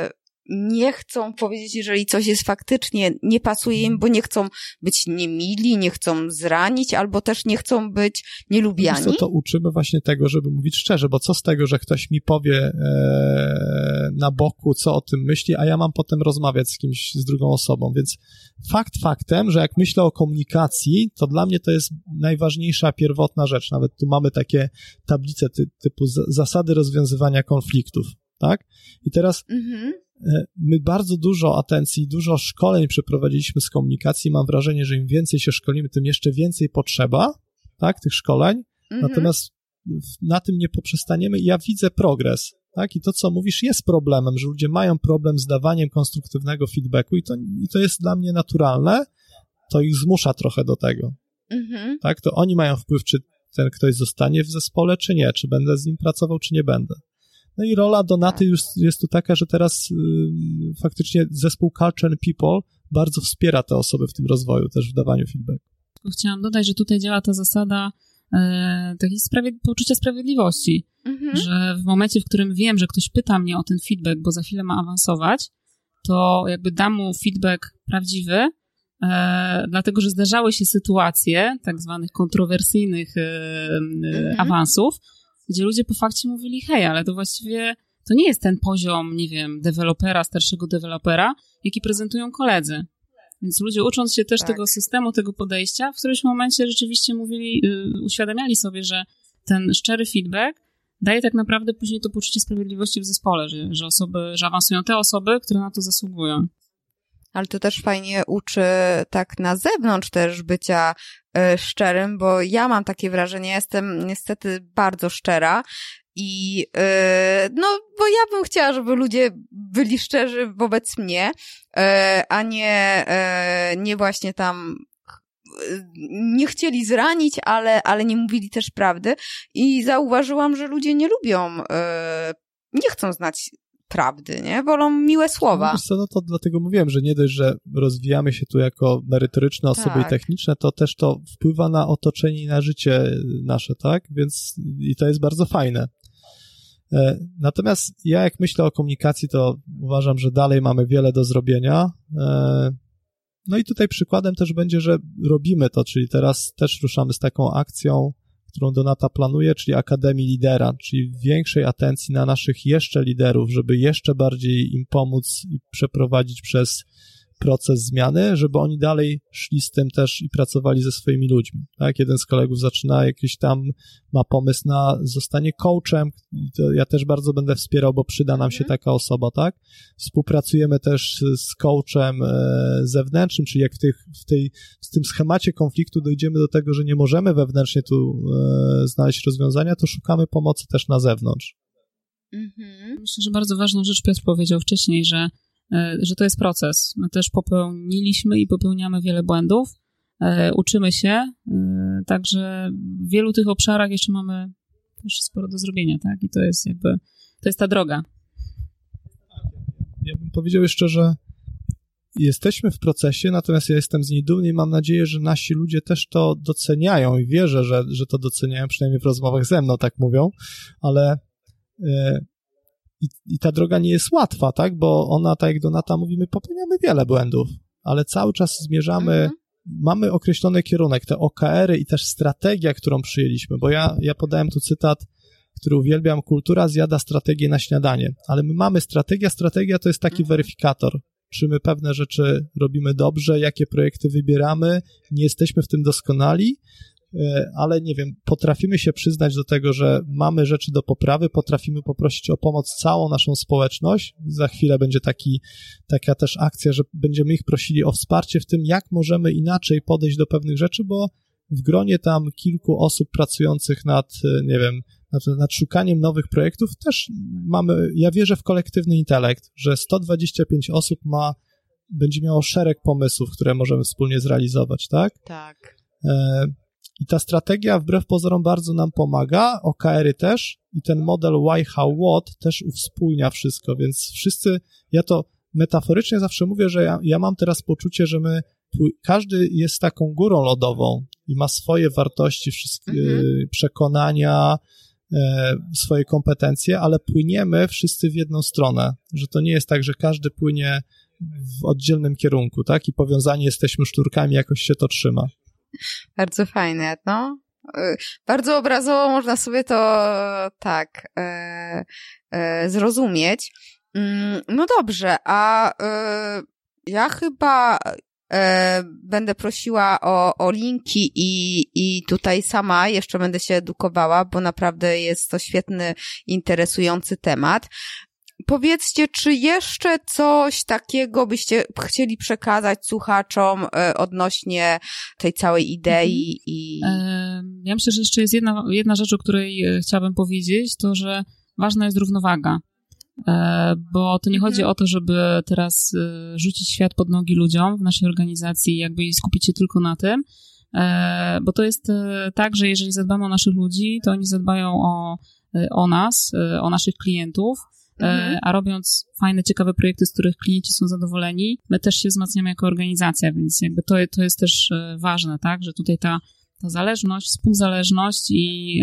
y, nie chcą powiedzieć, jeżeli coś jest faktycznie, nie pasuje im, bo nie chcą być niemili, nie chcą zranić, albo też nie chcą być nielubiani. Co to uczymy właśnie tego, żeby mówić szczerze, bo co z tego, że ktoś mi powie e, na boku, co o tym myśli, a ja mam potem rozmawiać z kimś, z drugą osobą, więc fakt faktem, że jak myślę o komunikacji, to dla mnie to jest najważniejsza, pierwotna rzecz. Nawet tu mamy takie tablice ty, typu zasady rozwiązywania konfliktów, tak? I teraz mhm my bardzo dużo atencji, dużo szkoleń przeprowadziliśmy z komunikacji. Mam wrażenie, że im więcej się szkolimy, tym jeszcze więcej potrzeba, tak, tych szkoleń. Mhm. Natomiast na tym nie poprzestaniemy i ja widzę progres, tak? I to, co mówisz, jest problemem, że ludzie mają problem z dawaniem konstruktywnego feedbacku i to, i to jest dla mnie naturalne. To ich zmusza trochę do tego. Mhm. Tak? To oni mają wpływ, czy ten ktoś zostanie w zespole, czy nie, czy będę z nim pracował, czy nie będę. No i rola Donaty już jest tu taka, że teraz y, faktycznie zespół Culture and People bardzo wspiera te osoby w tym rozwoju, też w dawaniu feedbacku. Chciałam dodać, że tutaj działa ta zasada e, takiej sprawie, poczucia sprawiedliwości, mhm. że w momencie, w którym wiem, że ktoś pyta mnie o ten feedback, bo za chwilę ma awansować, to jakby dam mu feedback prawdziwy, e, dlatego że zdarzały się sytuacje tak zwanych kontrowersyjnych e, mhm. awansów, gdzie ludzie po fakcie mówili, hej, ale to właściwie to nie jest ten poziom, nie wiem, dewelopera, starszego dewelopera, jaki prezentują koledzy. Więc ludzie ucząc się też tak. tego systemu, tego podejścia, w którymś momencie rzeczywiście mówili, yy, uświadamiali sobie, że ten szczery feedback daje tak naprawdę później to poczucie sprawiedliwości w zespole, że, że osoby, że awansują te osoby, które na to zasługują. Ale to też fajnie uczy tak na zewnątrz też bycia szczerym, bo ja mam takie wrażenie, jestem niestety bardzo szczera i yy, no, bo ja bym chciała, żeby ludzie byli szczerzy wobec mnie, yy, a nie, nie właśnie tam nie chcieli zranić, ale, ale nie mówili też prawdy. I zauważyłam, że ludzie nie lubią, nie chcą znać prawdy, nie? Wolą miłe słowa. No, co, no to dlatego mówiłem, że nie dość, że rozwijamy się tu jako merytoryczne osoby tak. i techniczne, to też to wpływa na otoczenie i na życie nasze, tak? Więc i to jest bardzo fajne. E, natomiast ja jak myślę o komunikacji, to uważam, że dalej mamy wiele do zrobienia. E, no i tutaj przykładem też będzie, że robimy to, czyli teraz też ruszamy z taką akcją, którą Donata planuje, czyli Akademii Lidera, czyli większej atencji na naszych jeszcze liderów, żeby jeszcze bardziej im pomóc i przeprowadzić przez proces zmiany, żeby oni dalej szli z tym też i pracowali ze swoimi ludźmi. Tak? Jeden z kolegów zaczyna jakiś tam, ma pomysł na zostanie coachem, ja też bardzo będę wspierał, bo przyda nam się mhm. taka osoba, tak? Współpracujemy też z coachem e, zewnętrznym, czyli jak w, tych, w, tej, w tym schemacie konfliktu dojdziemy do tego, że nie możemy wewnętrznie tu e, znaleźć rozwiązania, to szukamy pomocy też na zewnątrz. Mhm. Myślę, że bardzo ważną rzecz Piotr powiedział wcześniej, że że to jest proces. My też popełniliśmy i popełniamy wiele błędów, e, uczymy się, e, także w wielu tych obszarach jeszcze mamy też sporo do zrobienia, tak? I to jest jakby, to jest ta droga. Ja bym powiedział jeszcze, że jesteśmy w procesie, natomiast ja jestem z niej dumny i mam nadzieję, że nasi ludzie też to doceniają i wierzę, że, że to doceniają, przynajmniej w rozmowach ze mną tak mówią, ale i, I ta droga nie jest łatwa, tak? Bo ona, tak jak Donata mówi, my popełniamy wiele błędów, ale cały czas zmierzamy, mhm. mamy określony kierunek, te OKR-y i też strategia, którą przyjęliśmy, bo ja, ja podałem tu cytat, który uwielbiam, kultura zjada strategię na śniadanie, ale my mamy strategię, strategia to jest taki mhm. weryfikator, czy my pewne rzeczy robimy dobrze, jakie projekty wybieramy, nie jesteśmy w tym doskonali, ale nie wiem, potrafimy się przyznać do tego, że mamy rzeczy do poprawy, potrafimy poprosić o pomoc całą naszą społeczność. Za chwilę będzie taki, taka też akcja, że będziemy ich prosili o wsparcie w tym, jak możemy inaczej podejść do pewnych rzeczy, bo w gronie tam kilku osób pracujących nad, e, nie wiem, nad, nad szukaniem nowych projektów też mamy, ja wierzę w kolektywny intelekt, że 125 osób ma, będzie miało szereg pomysłów, które możemy wspólnie zrealizować, tak? Tak. I ta strategia wbrew pozorom bardzo nam pomaga, OKR-y też i ten model why, how, what też uwspólnia wszystko, więc wszyscy, ja to metaforycznie zawsze mówię, że ja, ja mam teraz poczucie, że my, każdy jest taką górą lodową i ma swoje wartości, wszystkie mhm. przekonania, e, swoje kompetencje, ale płyniemy wszyscy w jedną stronę, że to nie jest tak, że każdy płynie w oddzielnym kierunku, tak? I powiązani jesteśmy szturkami, jakoś się to trzyma. Bardzo fajne, no. Y, bardzo obrazowo można sobie to tak e, e, zrozumieć. Mm, no dobrze, a e, ja chyba e, będę prosiła o, o linki i, i tutaj sama jeszcze będę się edukowała, bo naprawdę jest to świetny, interesujący temat. Powiedzcie, czy jeszcze coś takiego byście chcieli przekazać słuchaczom e, odnośnie tej całej idei? Mhm. I... Ja myślę, że jeszcze jest jedna, jedna rzecz, o której e, chciałabym powiedzieć, to że ważna jest równowaga. E, bo to nie chodzi mhm. o to, żeby teraz rzucić świat pod nogi ludziom w naszej organizacji, jakby skupić się tylko na tym, bo to jest tak, że jeżeli zadbamy o naszych ludzi, to oni zadbają o, o nas, o naszych klientów, mhm. a robiąc fajne, ciekawe projekty, z których klienci są zadowoleni, my też się wzmacniamy jako organizacja, więc jakby to, to jest też e, ważne, tak, że tutaj ta, ta zależność, współzależność i,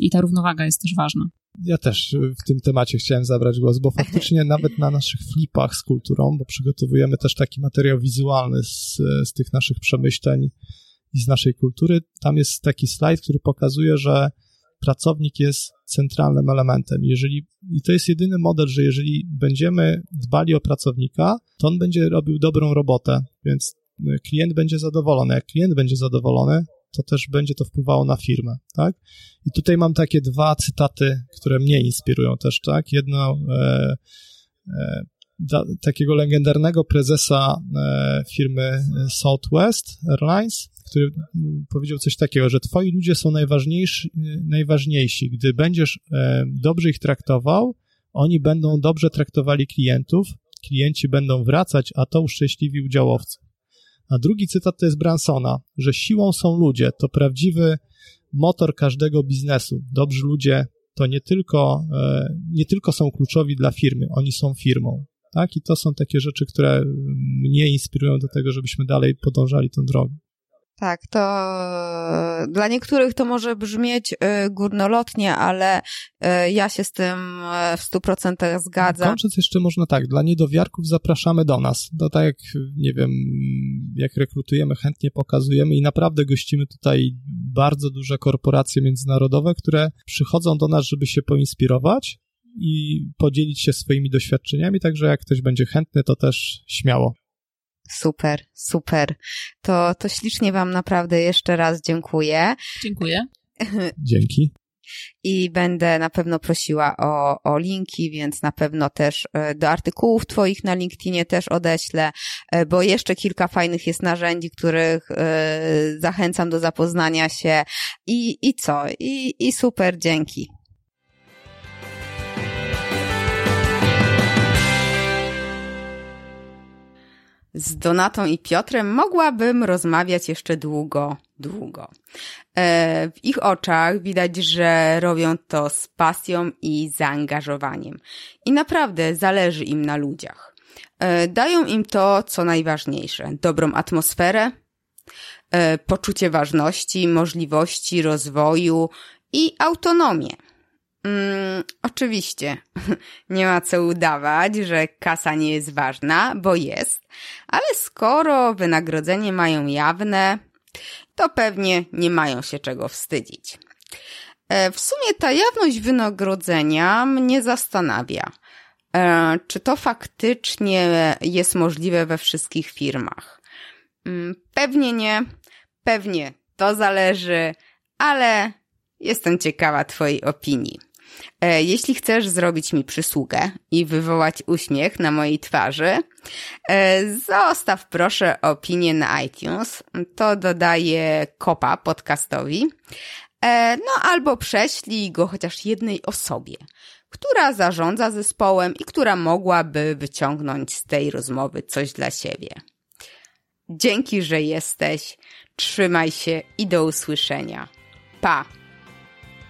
i ta równowaga jest też ważna. Ja też w tym temacie chciałem zabrać głos, bo faktycznie nawet na naszych flipach z kulturą, bo przygotowujemy też taki materiał wizualny z, z tych naszych przemyśleń i z naszej kultury, tam jest taki slajd, który pokazuje, że pracownik jest centralnym elementem. Jeżeli, I to jest jedyny model, że jeżeli będziemy dbali o pracownika, to on będzie robił dobrą robotę, więc e, klient będzie zadowolony. Jak klient będzie zadowolony, to też będzie to wpływało na firmę, tak? I tutaj mam takie dwa cytaty, które mnie inspirują też, tak? Jedno e, e, da, takiego legendarnego prezesa e, firmy Southwest Airlines, który powiedział coś takiego, że twoi ludzie są najważniejsi, najważniejsi. Gdy będziesz e, dobrze ich traktował, oni będą dobrze traktowali klientów, klienci będą wracać, a to uszczęśliwi udziałowcy. A drugi cytat to jest Bransona, że siłą są ludzie, to prawdziwy motor każdego biznesu. Dobrzy ludzie to nie tylko, e, nie tylko są kluczowi dla firmy, oni są firmą. Tak? I to są takie rzeczy, które mnie inspirują do tego, żebyśmy dalej podążali tą drogą. Tak, to dla niektórych to może brzmieć y, górnolotnie, ale y, ja się z tym w stu procentach zgadzam. Kończąc jeszcze można tak, dla niedowiarków zapraszamy do nas. To tak jak, nie wiem, jak rekrutujemy, chętnie pokazujemy i naprawdę gościmy tutaj bardzo duże korporacje międzynarodowe, które przychodzą do nas, żeby się poinspirować i podzielić się swoimi doświadczeniami, także jak ktoś będzie chętny, to też śmiało. Super, super. To, to ślicznie Wam naprawdę jeszcze raz dziękuję. Dziękuję. Dzięki. I będę na pewno prosiła o, o linki, więc na pewno też e, do artykułów Twoich na LinkedInie też odeślę, e, bo jeszcze kilka fajnych jest narzędzi, których e, zachęcam do zapoznania się. I, i co? I, I super, dzięki. Z Donatą i Piotrem mogłabym rozmawiać jeszcze długo, długo. E, w ich oczach widać, że robią to z pasją i zaangażowaniem. I naprawdę zależy im na ludziach. E, dają im to, co najważniejsze: dobrą atmosferę, e, poczucie ważności, możliwości rozwoju i autonomię. Mm, oczywiście, nie ma co udawać, że kasa nie jest ważna, bo jest, ale skoro wynagrodzenie mają jawne, to pewnie nie mają się czego wstydzić. E, w sumie ta jawność wynagrodzenia mnie zastanawia. E, czy to faktycznie jest możliwe we wszystkich firmach? Mm, pewnie nie, pewnie to zależy, ale jestem ciekawa Twojej opinii. E, jeśli chcesz zrobić mi przysługę i wywołać uśmiech na mojej twarzy, e, zostaw proszę opinię na iTunes. To dodaje kopa podcastowi. E, no albo prześlij go chociaż jednej osobie, która zarządza zespołem i która mogłaby wyciągnąć z tej rozmowy coś dla siebie. Dzięki, że jesteś. Trzymaj się i do usłyszenia. Pa!